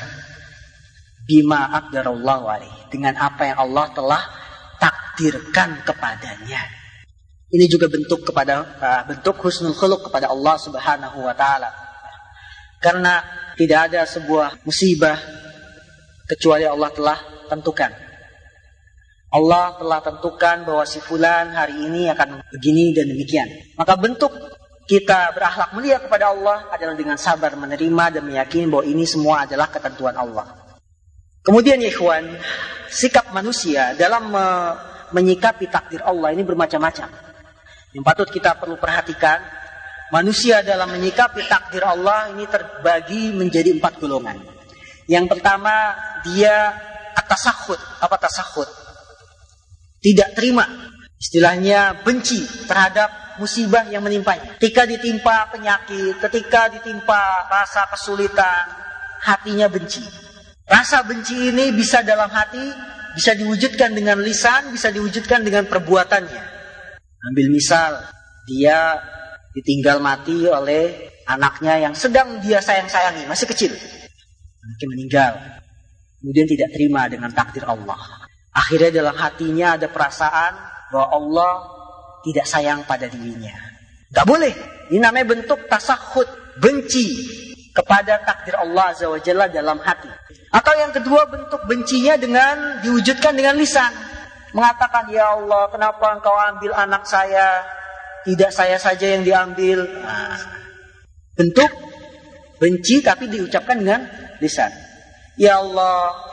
bima aqdarallahu alaihi dengan apa yang Allah telah takdirkan kepadanya. Ini juga bentuk kepada uh, bentuk husnul khuluq kepada Allah Subhanahu wa taala. Karena tidak ada sebuah musibah kecuali Allah telah tentukan. Allah telah tentukan bahwa si fulan hari ini akan begini dan demikian. Maka bentuk kita berakhlak mulia kepada Allah adalah dengan sabar menerima dan meyakini bahwa ini semua adalah ketentuan Allah. Kemudian ikhwan, sikap manusia dalam me menyikapi takdir Allah ini bermacam-macam. Yang patut kita perlu perhatikan, manusia dalam menyikapi takdir Allah ini terbagi menjadi empat golongan. Yang pertama, dia atasahud. Apa tasahud? Tidak terima. Istilahnya benci terhadap musibah yang menimpanya. Ketika ditimpa penyakit, ketika ditimpa rasa kesulitan, hatinya benci. Rasa benci ini bisa dalam hati, bisa diwujudkan dengan lisan, bisa diwujudkan dengan perbuatannya. Ambil misal, dia ditinggal mati oleh anaknya yang sedang dia sayang-sayangi, masih kecil. Mungkin meninggal. Kemudian tidak terima dengan takdir Allah. Akhirnya dalam hatinya ada perasaan bahwa Allah tidak sayang pada dirinya. Gak boleh. Ini namanya bentuk tasahud, benci kepada takdir Allah Azza wa Jalla dalam hati. Atau yang kedua bentuk bencinya dengan diwujudkan dengan lisan. Mengatakan, Ya Allah, kenapa engkau ambil anak saya? Tidak saya saja yang diambil. Nah, bentuk benci tapi diucapkan dengan lisan. Ya Allah,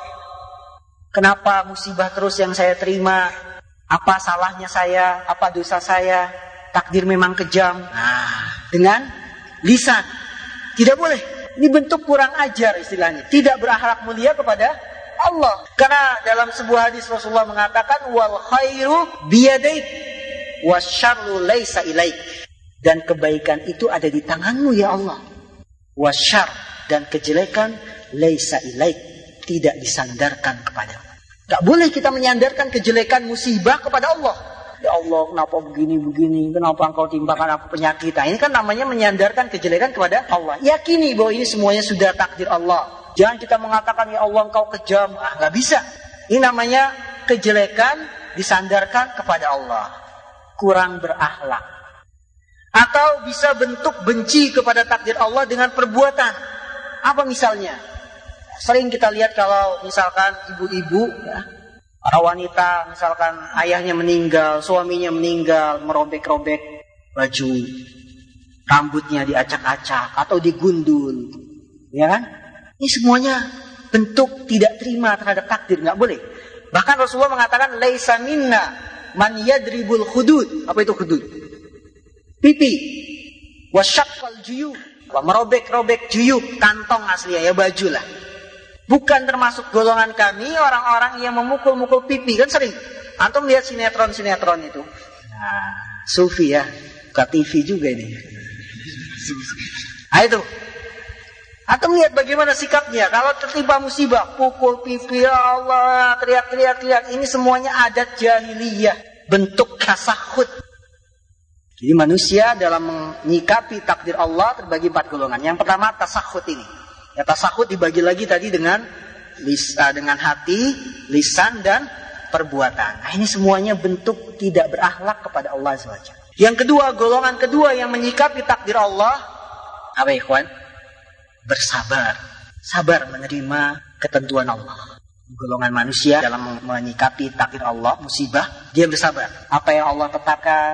Kenapa musibah terus yang saya terima? Apa salahnya saya? Apa dosa saya? Takdir memang kejam. Nah, dengan lisan. Tidak boleh. Ini bentuk kurang ajar istilahnya. Tidak berakhlak mulia kepada Allah. Karena dalam sebuah hadis Rasulullah mengatakan wal khairu biyadaik wasyarru laisa ilaik. Dan kebaikan itu ada di tanganmu ya Allah. Wasyar dan kejelekan laisa ilaik tidak disandarkan kepadamu. Gak boleh kita menyandarkan kejelekan musibah kepada Allah. Ya Allah, kenapa begini-begini? Kenapa engkau timpakan aku penyakit? Nah, ini kan namanya menyandarkan kejelekan kepada Allah. Yakini bahwa ini semuanya sudah takdir Allah. Jangan kita mengatakan, ya Allah engkau kejam. Ah, gak bisa. Ini namanya kejelekan disandarkan kepada Allah. Kurang berakhlak. Atau bisa bentuk benci kepada takdir Allah dengan perbuatan. Apa misalnya? Sering kita lihat kalau misalkan ibu-ibu ya, para wanita misalkan ayahnya meninggal, suaminya meninggal, merobek-robek baju, rambutnya diacak-acak atau digundul, ya kan? Ini semuanya bentuk tidak terima terhadap takdir, nggak boleh. Bahkan Rasulullah mengatakan laisa minna man yadribul hudud. Apa itu hudud? Pipi. Wasyaqqal juyub. Merobek-robek juyub, kantong aslinya ya baju lah. Bukan termasuk golongan kami orang-orang yang memukul-mukul pipi kan sering. Antum lihat sinetron-sinetron itu. Nah, sufi ya, buka TV juga ini. Nah, itu. Antum lihat bagaimana sikapnya. Kalau tertimpa musibah, pukul pipi, ya Allah, teriak-teriak, teriak. Ini semuanya adat jahiliyah. Bentuk kasahut. Jadi manusia dalam menyikapi takdir Allah terbagi empat golongan. Yang pertama tasahut ini. Ya tasahud dibagi lagi tadi dengan lisa, dengan hati, lisan dan perbuatan. Nah, ini semuanya bentuk tidak berakhlak kepada Allah SWT. Yang kedua, golongan kedua yang menyikapi takdir Allah apa ikhwan? Bersabar. Sabar menerima ketentuan Allah. Golongan manusia dalam menyikapi takdir Allah, musibah, dia bersabar. Apa yang Allah tetapkan,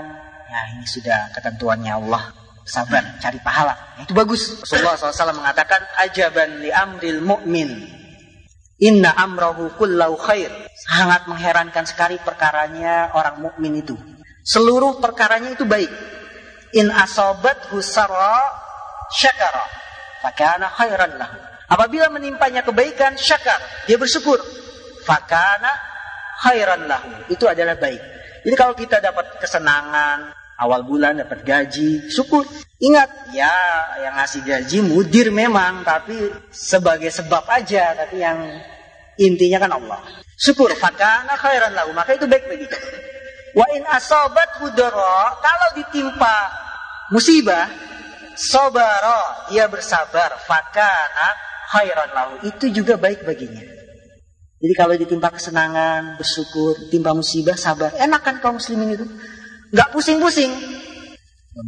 ya ini sudah ketentuannya Allah sabar, cari pahala. Itu bagus. Rasulullah SAW mengatakan, ajaban li amril mu'min. Inna amrahu kullau khair. Sangat mengherankan sekali perkaranya orang mukmin itu. Seluruh perkaranya itu baik. In asobat husara syakara. Fakana khairan lahu. Apabila menimpanya kebaikan, syakar. Dia bersyukur. Fakana khairan lahu. Itu adalah baik. Jadi kalau kita dapat kesenangan, awal bulan dapat gaji, syukur. Ingat, ya yang ngasih gaji mudir memang, tapi sebagai sebab aja, tapi yang intinya kan Allah. Syukur, fakana khairan lahu, maka itu baik bagi kita. Wa in asobat hudara, kalau ditimpa musibah, sobara, dia bersabar, fakana khairan lahu, itu juga baik baginya. Jadi kalau ditimpa kesenangan, bersyukur, timpa musibah, sabar. Enak kan kaum muslimin itu? Nggak pusing-pusing.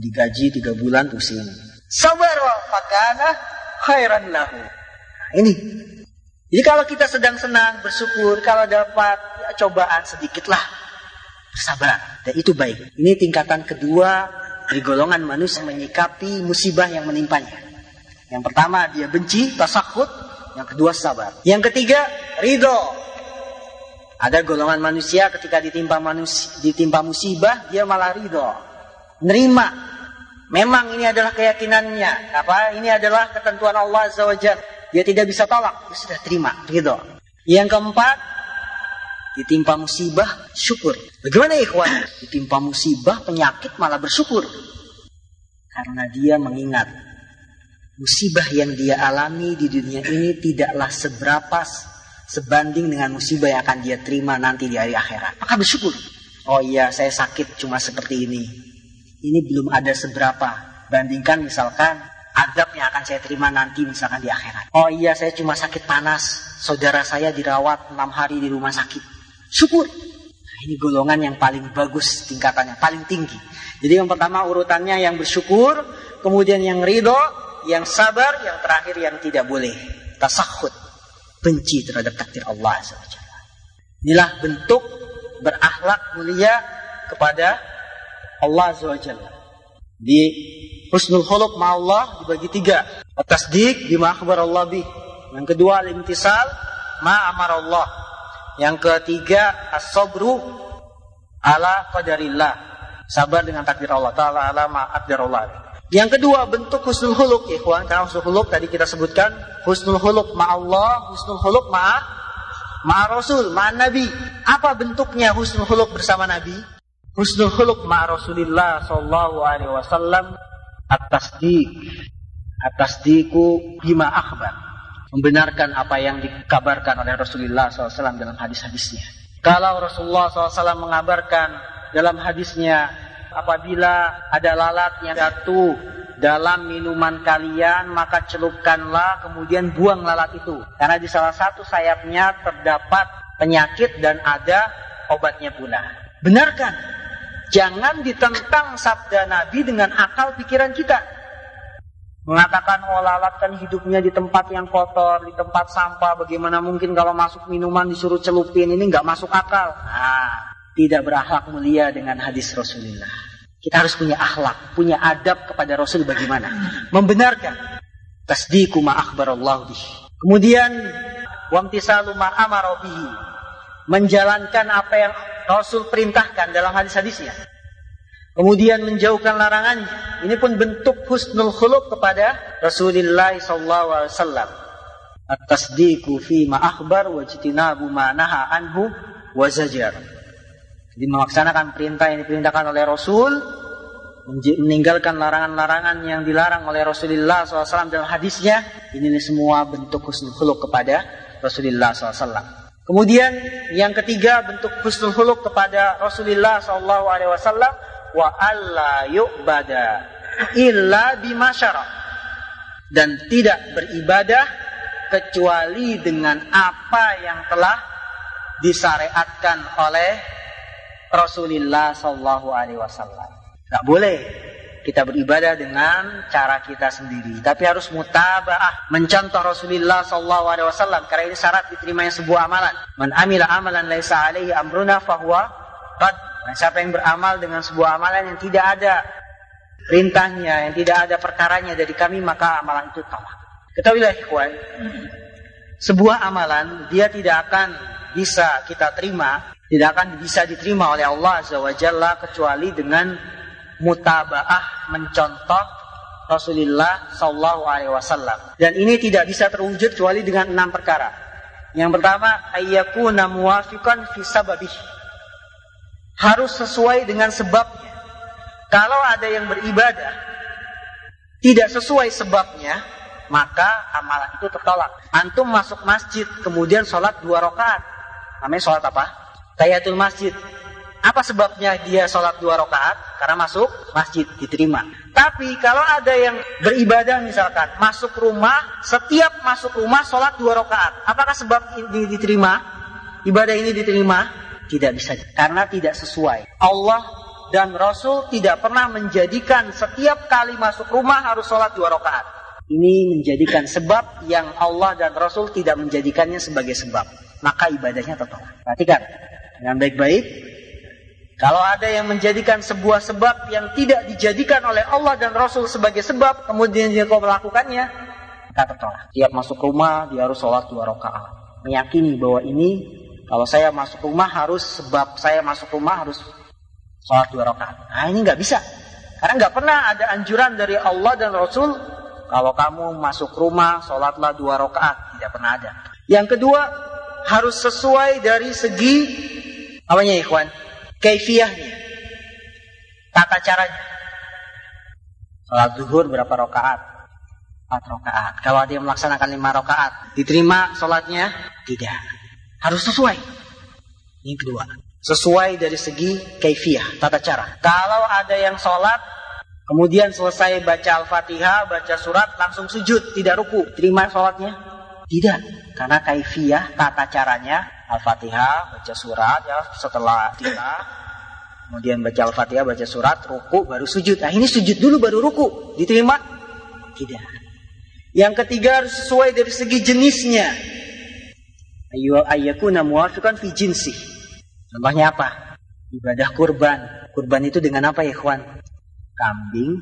Digaji tiga bulan pusing. Sabar wa fakana khairan lahu. Nah, ini. Jadi kalau kita sedang senang, bersyukur, kalau dapat ya, cobaan sedikitlah, bersabar. Dan itu baik. Ini tingkatan kedua dari golongan manusia menyikapi musibah yang menimpanya. Yang pertama dia benci, tasakut. Yang kedua sabar. Yang ketiga ridho. Ada golongan manusia ketika ditimpa manusia, ditimpa musibah dia malah ridho. nerima. Memang ini adalah keyakinannya. Apa? Ini adalah ketentuan Allah wa Dia tidak bisa tolak. Dia sudah terima. Gitu. Yang keempat, ditimpa musibah, syukur. Bagaimana ikhwan? Ditimpa musibah, penyakit malah bersyukur. Karena dia mengingat musibah yang dia alami di dunia ini tidaklah seberapa sebanding dengan musibah yang akan dia terima nanti di hari akhirat. Maka bersyukur. Oh iya, saya sakit cuma seperti ini. Ini belum ada seberapa. Bandingkan misalkan adab yang akan saya terima nanti misalkan di akhirat. Oh iya, saya cuma sakit panas. Saudara saya dirawat enam hari di rumah sakit. Syukur. Nah, ini golongan yang paling bagus tingkatannya, paling tinggi. Jadi yang pertama urutannya yang bersyukur, kemudian yang ridho, yang sabar, yang terakhir yang tidak boleh. Tasahud. Benci terhadap takdir Allah SWT. Inilah bentuk berakhlak mulia kepada Allah SWT. Di husnul khuluq Allah dibagi tiga. Tasdik bima akhbar Allah bih. Yang kedua al-imtisal ma amar Allah. Yang ketiga as-sabru ala qadarillah. Sabar dengan takdir Allah taala ala ma Allah. Yang kedua bentuk husnul khuluq ikhwan, karena husnul khuluq tadi kita sebutkan husnul khuluq ma Allah, husnul khuluq ma ma Rasul, ma Nabi. Apa bentuknya husnul khuluq bersama Nabi? Husnul khuluq ma Rasulillah sallallahu alaihi wasallam at-tasdiq. At-tasdiqu bima akhbar. Membenarkan apa yang dikabarkan oleh Rasulullah SAW dalam hadis-hadisnya. Kalau Rasulullah SAW mengabarkan dalam hadisnya apabila ada lalat yang jatuh dalam minuman kalian maka celupkanlah kemudian buang lalat itu. Karena di salah satu sayapnya terdapat penyakit dan ada obatnya pula. Benarkan jangan ditentang sabda Nabi dengan akal pikiran kita. Mengatakan oh lalat kan hidupnya di tempat yang kotor di tempat sampah bagaimana mungkin kalau masuk minuman disuruh celupin ini nggak masuk akal. Nah tidak berakhlak mulia dengan hadis Rasulullah kita harus punya akhlak, punya adab kepada Rasul bagaimana? Membenarkan. Tasdiku ma akhbarallahu bih. Kemudian wamtisalu ma amara bihi. Menjalankan apa yang Rasul perintahkan dalam hadis-hadisnya. Kemudian menjauhkan larangannya. Ini pun bentuk husnul khuluq kepada Rasulullah sallallahu alaihi wasallam. At-tasdiqu fi ma akhbar wa jitinabu ma naha anhu wa zajar. Jadi melaksanakan perintah yang diperintahkan oleh Rasul, meninggalkan larangan-larangan yang dilarang oleh Rasulullah SAW dalam hadisnya, ini semua bentuk husnul kepada Rasulullah SAW. Kemudian yang ketiga bentuk husnul kepada Rasulullah SAW wa alla yu'bada illa bimasyara dan tidak beribadah kecuali dengan apa yang telah disyariatkan oleh Rasulullah Shallallahu Alaihi Wasallam. Boleh kita beribadah dengan cara kita sendiri, tapi harus mutabaah, mencontoh Rasulullah Shallallahu Alaihi Wasallam. Karena ini syarat diterimanya sebuah amalan. Man amila amalan laisa alaihi amruna fahuwa qad. Siapa yang beramal dengan sebuah amalan yang tidak ada perintahnya, yang tidak ada perkaranya dari kami, maka amalan itu tolak. Ketahuilah ikhwan, sebuah amalan dia tidak akan bisa kita terima tidak akan bisa diterima oleh Allah Azza kecuali dengan mutabaah mencontoh Rasulullah Sallallahu Alaihi Wasallam. Dan ini tidak bisa terwujud kecuali dengan enam perkara. Yang pertama, ayyakuna muwafiqan fi sababih. Harus sesuai dengan sebabnya. Kalau ada yang beribadah tidak sesuai sebabnya, maka amalan itu tertolak. Antum masuk masjid, kemudian sholat dua rakaat. Namanya sholat apa? Tayatul masjid. Apa sebabnya dia sholat dua rakaat? Karena masuk masjid diterima. Tapi kalau ada yang beribadah misalkan masuk rumah, setiap masuk rumah sholat dua rakaat, apakah sebab ini diterima? Ibadah ini diterima? Tidak bisa, karena tidak sesuai. Allah dan Rasul tidak pernah menjadikan setiap kali masuk rumah harus sholat dua rakaat. Ini menjadikan sebab yang Allah dan Rasul tidak menjadikannya sebagai sebab. Maka ibadahnya tertolak. Perhatikan dengan baik-baik. Kalau ada yang menjadikan sebuah sebab yang tidak dijadikan oleh Allah dan Rasul sebagai sebab, kemudian dia kau melakukannya, maka tertolak. Tiap masuk rumah, dia harus sholat dua rakaat. Meyakini bahwa ini, kalau saya masuk rumah harus sebab saya masuk rumah harus sholat dua rakaat. Nah ini nggak bisa. Karena nggak pernah ada anjuran dari Allah dan Rasul kalau kamu masuk rumah sholatlah dua rakaat tidak pernah ada. Yang kedua harus sesuai dari segi apanya ikhwan? Kaifiahnya. Tata caranya. Sholat zuhur berapa rakaat? Empat rakaat. Kalau dia melaksanakan lima rakaat, diterima sholatnya? Tidak. Harus sesuai. Ini kedua. Sesuai dari segi kaifiah, tata cara. Kalau ada yang sholat, kemudian selesai baca Al-Fatihah, baca surat, langsung sujud, tidak ruku. Terima sholatnya? Tidak. Karena kaifiah, tata caranya, Al-Fatihah, baca surat, ya setelah kita, kemudian baca Al-Fatihah, baca surat, ruku, baru sujud. Nah ini sujud dulu baru ruku. Diterima? Tidak. Yang ketiga harus sesuai dari segi jenisnya. Ayu ayyakuna muwafiqan fi jinsi. Contohnya apa? Ibadah kurban. Kurban itu dengan apa ya, kawan? Kambing,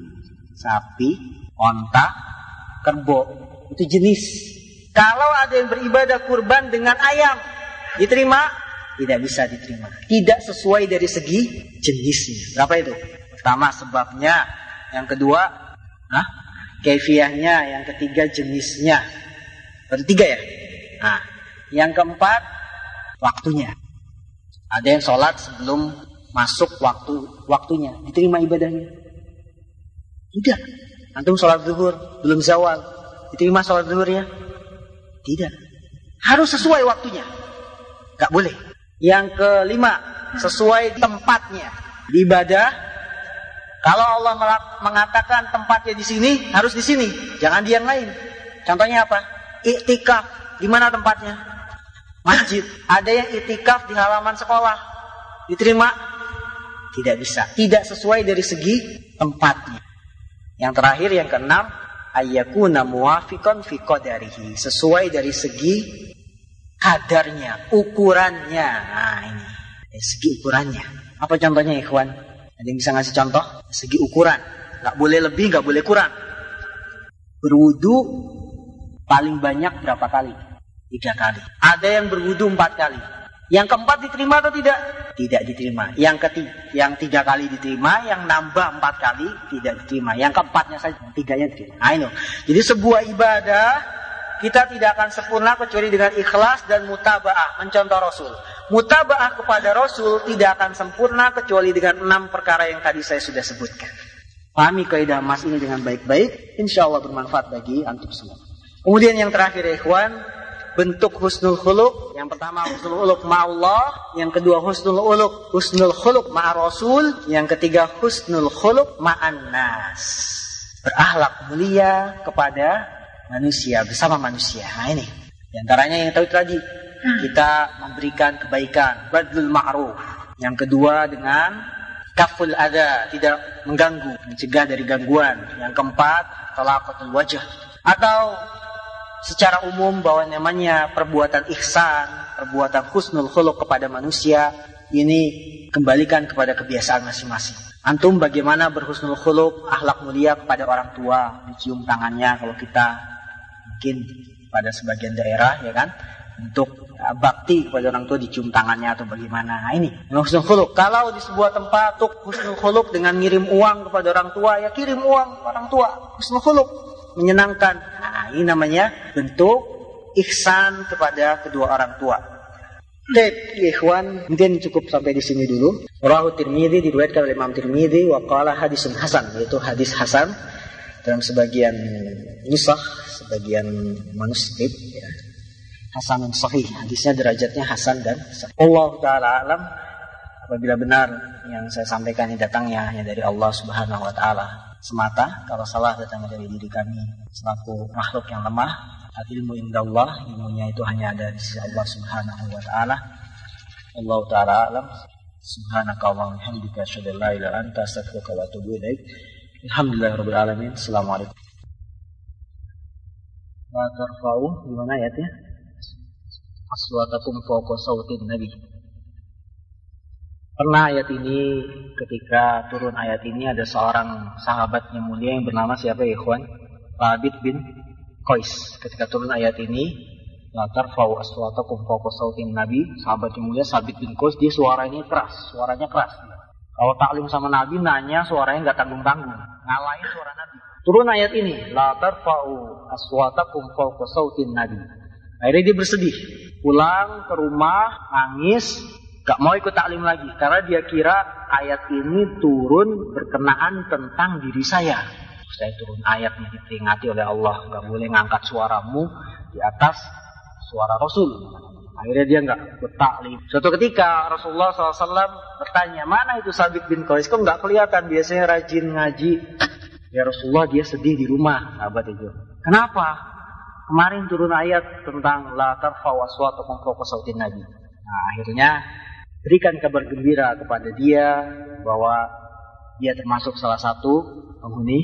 sapi, onta, kerbau. Itu jenis. Kalau ada yang beribadah kurban dengan ayam, diterima? Tidak bisa diterima. Tidak sesuai dari segi jenisnya. Berapa itu? Pertama sebabnya. Yang kedua, nah, kefiahnya. Yang ketiga jenisnya. Berarti tiga ya? Nah, yang keempat, waktunya. Ada yang sholat sebelum masuk waktu waktunya, diterima ibadahnya. Tidak. Antum sholat zuhur belum zawal, diterima sholat zuhurnya? Tidak. Harus sesuai waktunya. Gak boleh. Yang kelima, sesuai tempatnya. Di ibadah, kalau Allah mengatakan tempatnya di sini, harus di sini. Jangan di yang lain. Contohnya apa? Iktikaf. Di mana tempatnya? masjid. Ada yang itikaf di halaman sekolah. Diterima? Tidak bisa. Tidak sesuai dari segi tempatnya. Yang terakhir yang keenam, ayyakuna muwafiqan fi qadarihi. Sesuai dari segi kadarnya, ukurannya. Nah, ini. Segi ukurannya. Apa contohnya, ikhwan? Ada yang bisa ngasih contoh? Segi ukuran. Gak boleh lebih, gak boleh kurang. Berwudu paling banyak berapa kali? tiga kali. Ada yang berwudu empat kali. Yang keempat diterima atau tidak? Tidak diterima. Yang ketiga, yang tiga kali diterima, yang nambah empat kali tidak diterima. Yang keempatnya saja, tiganya diterima. Nah. Jadi sebuah ibadah kita tidak akan sempurna kecuali dengan ikhlas dan mutabaah mencontoh Rasul. Mutabaah kepada Rasul tidak akan sempurna kecuali dengan enam perkara yang tadi saya sudah sebutkan. Pahami kaidah emas ini dengan baik-baik, insya Allah bermanfaat bagi antum semua. Kemudian yang terakhir, ikhwan, bentuk husnul khuluk. Yang pertama husnul khuluk ma'allah, yang kedua husnul khuluk husnul khuluk ma'a rasul, yang ketiga husnul khuluk ma'an nas. Berakhlak mulia kepada manusia bersama manusia. Nah ini. Di antaranya yang tahu tadi kita memberikan kebaikan, badlul ma'ruf. Yang kedua dengan kaful ada, tidak mengganggu, mencegah dari gangguan. Yang keempat, talaqatul wajah. Atau secara umum bahwa namanya perbuatan ihsan, perbuatan husnul khuluq kepada manusia ini kembalikan kepada kebiasaan masing-masing. Antum bagaimana berhusnul khuluq, akhlak mulia kepada orang tua, dicium tangannya kalau kita mungkin pada sebagian daerah ya kan untuk uh, bakti kepada orang tua dicium tangannya atau bagaimana. Nah, ini husnul khuluq. Kalau di sebuah tempat untuk husnul khuluq dengan ngirim uang kepada orang tua, ya kirim uang orang tua, husnul khuluq menyenangkan. Nah, ini namanya bentuk ihsan kepada kedua orang tua. Baik, ikhwan, mungkin cukup sampai di sini dulu. Rahu Tirmidzi diriwayatkan oleh Imam Tirmidzi wa qala hadisun hasan, yaitu hadis hasan dalam sebagian nusakh, sebagian manuskrip ya. Hasanun sahih, hadisnya derajatnya hasan dan sahih. Allah taala alam apabila benar yang saya sampaikan ini datangnya hanya dari Allah Subhanahu wa taala semata kalau salah datang dari diri kami selaku makhluk yang lemah al ilmu indallah ilmunya itu hanya ada di sisi Allah Subhanahu wa taala Allah taala alam subhanaka wa bihamdika asyhadu an la ilaha anta astaghfiruka wa atubu ilaik alhamdulillahirabbil alamin assalamualaikum wa tarfa'u gimana ayatnya aswatakum fawqa sautin nabi Pernah ayat ini ketika turun ayat ini ada seorang sahabat yang mulia yang bernama siapa ya ikhwan? Thabit bin Qais. Ketika turun ayat ini, latar fau aswatakum fawqa sautin nabi, sahabat yang mulia Sabit bin Qais dia suaranya keras, suaranya keras. Kalau taklim sama Nabi nanya suaranya nggak tanggung-tanggung, ngalahin suara Nabi. Turun ayat ini, la tarfa'u aswatakum fawqa sautin Nabi. Akhirnya dia bersedih, pulang ke rumah, nangis, gak mau ikut taklim lagi karena dia kira ayat ini turun berkenaan tentang diri saya. Saya turun ayat ini diperingati oleh Allah, gak boleh ngangkat suaramu di atas suara Rasul. Akhirnya dia nggak bertaklim. Suatu ketika Rasulullah SAW bertanya, mana itu Sabit bin Qais? Kok nggak kelihatan? Biasanya rajin ngaji. Ya Rasulullah dia sedih di rumah, sahabat itu. Kenapa? Kemarin turun ayat tentang la tarfa'u aswatakum fawqa sautin nabi. Nah, akhirnya berikan kabar gembira kepada dia bahwa dia termasuk salah satu penghuni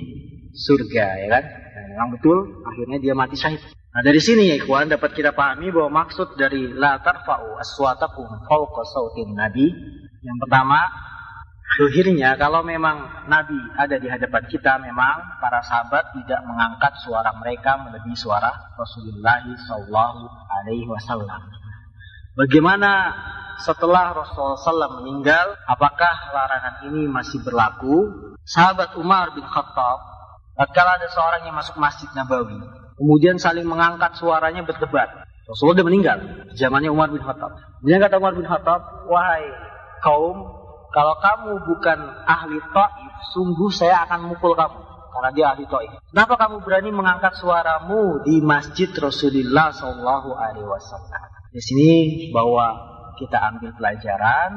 surga, ya kan? Nah, memang betul, akhirnya dia mati syahid. Nah dari sini ya ikhwan dapat kita pahami bahwa maksud dari la tarfa'u aswatakum fawqa sautin nabi yang pertama Zuhirnya kalau memang Nabi ada di hadapan kita memang para sahabat tidak mengangkat suara mereka melebihi suara Rasulullah Shallallahu Alaihi Wasallam. Bagaimana setelah Rasulullah SAW meninggal, apakah larangan ini masih berlaku? Sahabat Umar bin Khattab, tatkala ada seorang yang masuk masjid Nabawi, kemudian saling mengangkat suaranya berdebat. Rasulullah sudah meninggal, zamannya Umar bin Khattab. Kemudian kata Umar bin Khattab, wahai kaum kalau kamu bukan ahli ta'if, sungguh saya akan mukul kamu. Karena dia ahli ta'if. Kenapa kamu berani mengangkat suaramu di masjid Rasulullah Sallallahu Alaihi Wasallam? Di sini bahwa kita ambil pelajaran,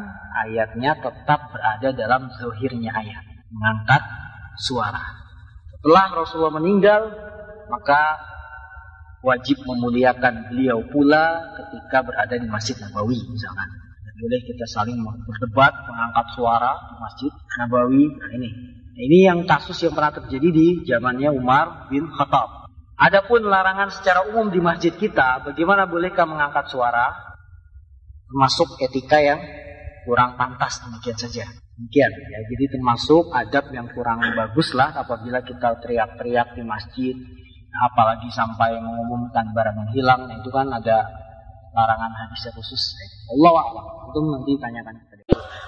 ayatnya tetap berada dalam zohirnya ayat. Mengangkat suara. Setelah Rasulullah meninggal, maka wajib memuliakan beliau pula ketika berada di Masjid Nabawi misalkan boleh kita saling berdebat, mengangkat suara di masjid Nabawi. Nah ini, nah, ini yang kasus yang pernah terjadi di zamannya Umar bin Khattab. Adapun larangan secara umum di masjid kita, bagaimana bolehkah mengangkat suara? Termasuk etika yang kurang pantas demikian saja. Demikian ya. Jadi termasuk adab yang kurang bagus lah apabila kita teriak-teriak di masjid, apalagi sampai mengumumkan barang yang hilang, itu kan ada larangan hadisnya khusus. Allah a'lam. Itu nanti tanyakan kepada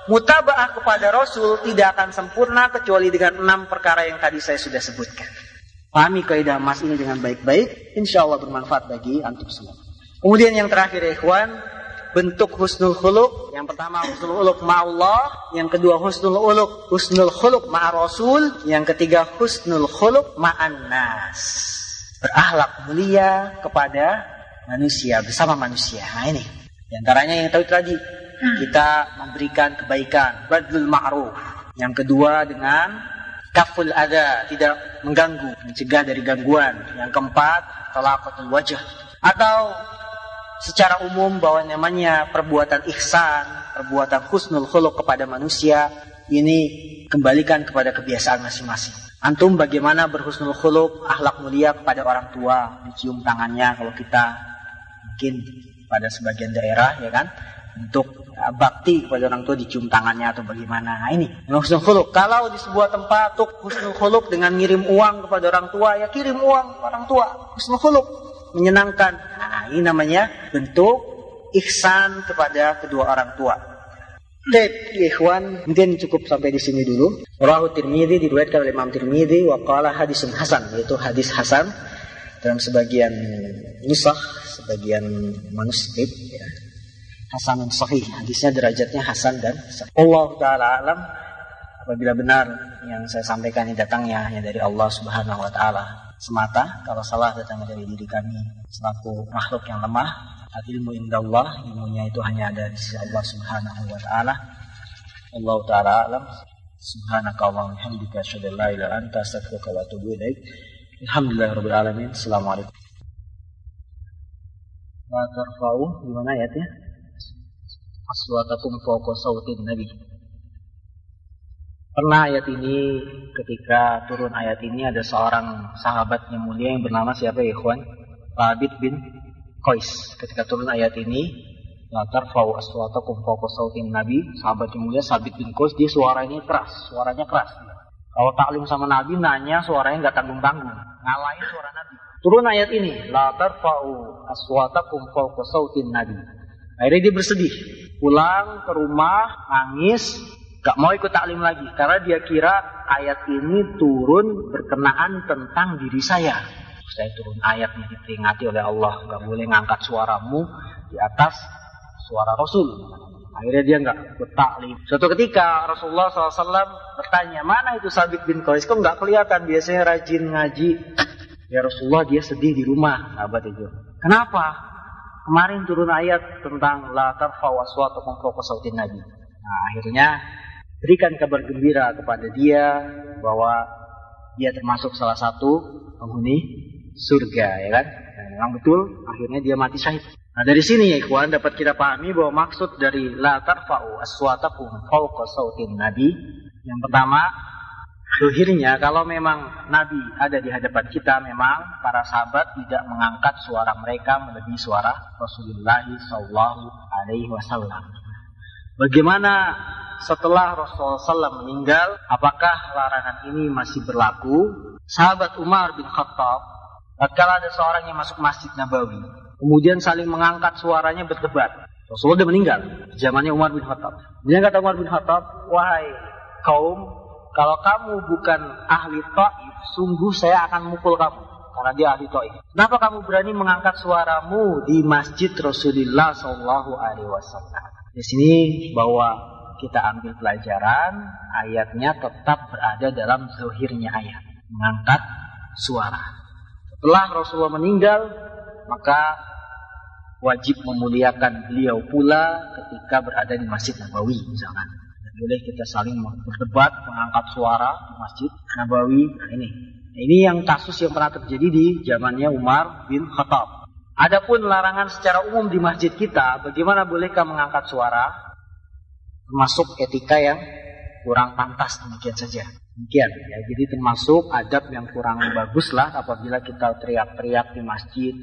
Mutabaah kepada Rasul tidak akan sempurna kecuali dengan enam perkara yang tadi saya sudah sebutkan. Pahami kaidah mas ini dengan baik-baik, insya Allah bermanfaat bagi antum semua. Kemudian yang terakhir ikhwan, bentuk husnul khuluk. Yang pertama husnul khuluk ma'allah, yang kedua husnul khuluk husnul khuluk ma'a Rasul, yang ketiga husnul khuluk ma'an nas. Berakhlak mulia kepada manusia bersama manusia. Nah ini. Di antaranya yang tahu tadi kita memberikan kebaikan, badlul ma'ruf. Yang kedua dengan kaful ada, tidak mengganggu, mencegah dari gangguan. Yang keempat, talaqatul wajah. Atau secara umum bahwa namanya perbuatan ihsan, perbuatan husnul khuluq kepada manusia, ini kembalikan kepada kebiasaan masing-masing. Antum bagaimana berhusnul khuluq, akhlak mulia kepada orang tua, dicium tangannya kalau kita mungkin pada sebagian daerah ya kan untuk uh, bakti kepada orang tua dicium tangannya atau bagaimana. Nah, ini husnul khuluk. Kalau di sebuah tempat untuk husnul khuluk dengan ngirim uang kepada orang tua, ya kirim uang ke orang tua. Husnul khuluk menyenangkan. Nah, ini namanya bentuk ihsan kepada kedua orang tua. Baik, ikhwan, mungkin cukup sampai di sini dulu. Rahu Tirmidzi diriwayatkan oleh Imam Tirmidzi wa qala hadisun hasan, yaitu hadis hasan dalam sebagian nusakh, sebagian manuskrip ya. Hasanun sahih, hadisnya derajatnya hasan dan sahih. Allah taala alam apabila benar yang saya sampaikan ini datangnya hanya dari Allah Subhanahu wa taala semata, kalau salah datang dari diri kami selaku makhluk yang lemah, al ilmu indallah, ilmunya itu hanya ada di sisi Allah Subhanahu wa taala. Allah taala alam. Subhanaka Allahumma hamdika asyhadu an la ilaha anta astaghfiruka wa atubu ilaik. Alhamdulillah alamin. Assalamualaikum. La tarfa'u gimana ayatnya? Aswatakum fawqa sautin Nabi. Pernah ayat ini ketika turun ayat ini ada seorang sahabat yang mulia yang bernama siapa ya ikhwan? Thabit bin Qais. Ketika turun ayat ini, la tarfa'u aswatakum fawqa sautin Nabi, sahabat yang mulia Thabit bin Qais dia suaranya keras, suaranya keras. Kalau taklim sama Nabi nanya suaranya nggak tanggung-tanggung, ngalahin suara Nabi. Turun ayat ini, la tarfa'u aswatakum fawqa sautin Nabi. Akhirnya dia bersedih, pulang ke rumah, nangis, Gak mau ikut taklim lagi karena dia kira ayat ini turun berkenaan tentang diri saya. Saya turun ayat yang diperingati oleh Allah, gak boleh ngangkat suaramu di atas suara Rasul. Akhirnya dia nggak ikut taklim. Suatu ketika Rasulullah SAW bertanya, mana itu Sabit bin Qais? Kok nggak kelihatan? Biasanya rajin ngaji. Ya Rasulullah dia sedih di rumah, sahabat itu. Kenapa? Kemarin turun ayat tentang la tarfa'u aswatakum fawqa nabi. Nah, akhirnya berikan kabar gembira kepada dia bahwa dia termasuk salah satu penghuni surga, ya kan? Dan memang betul, akhirnya dia mati syahid. Nah dari sini ya ikhwan dapat kita pahami bahwa maksud dari la tarfa'u aswatakum fawqa sautin nabi yang pertama Zuhirnya kalau memang Nabi ada di hadapan kita memang para sahabat tidak mengangkat suara mereka melebihi suara Rasulullah Shallallahu Alaihi Wasallam. Bagaimana setelah Rasulullah SAW meninggal, apakah larangan ini masih berlaku? Sahabat Umar bin Khattab, tatkala ada seorang yang masuk Masjid Nabawi, kemudian saling mengangkat suaranya berdebat. Rasulullah sudah meninggal, zamannya Umar bin Khattab. Dia kata Umar bin Khattab, wahai kaum kalau kamu bukan ahli ta'if, sungguh saya akan mukul kamu. Karena dia ahli ta'if. Kenapa kamu berani mengangkat suaramu di masjid Rasulullah Sallallahu Alaihi Wasallam? Di sini bahwa kita ambil pelajaran, ayatnya tetap berada dalam zahirnya ayat. Mengangkat suara. Setelah Rasulullah meninggal, maka wajib memuliakan beliau pula ketika berada di Masjid Nabawi misalkan boleh kita saling berdebat, mengangkat suara di masjid Nabawi. Nah, ini. Nah, ini yang kasus yang pernah terjadi di zamannya Umar bin Khattab. Adapun larangan secara umum di masjid kita, bagaimana bolehkah mengangkat suara? Termasuk etika yang kurang pantas demikian saja. Demikian ya. Jadi termasuk adab yang kurang bagus lah apabila kita teriak-teriak di masjid,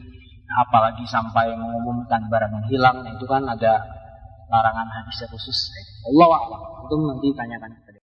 apalagi sampai mengumumkan barang yang hilang, itu kan ada larangan hadisnya khusus. Allah a'lam. Itu nanti tanyakan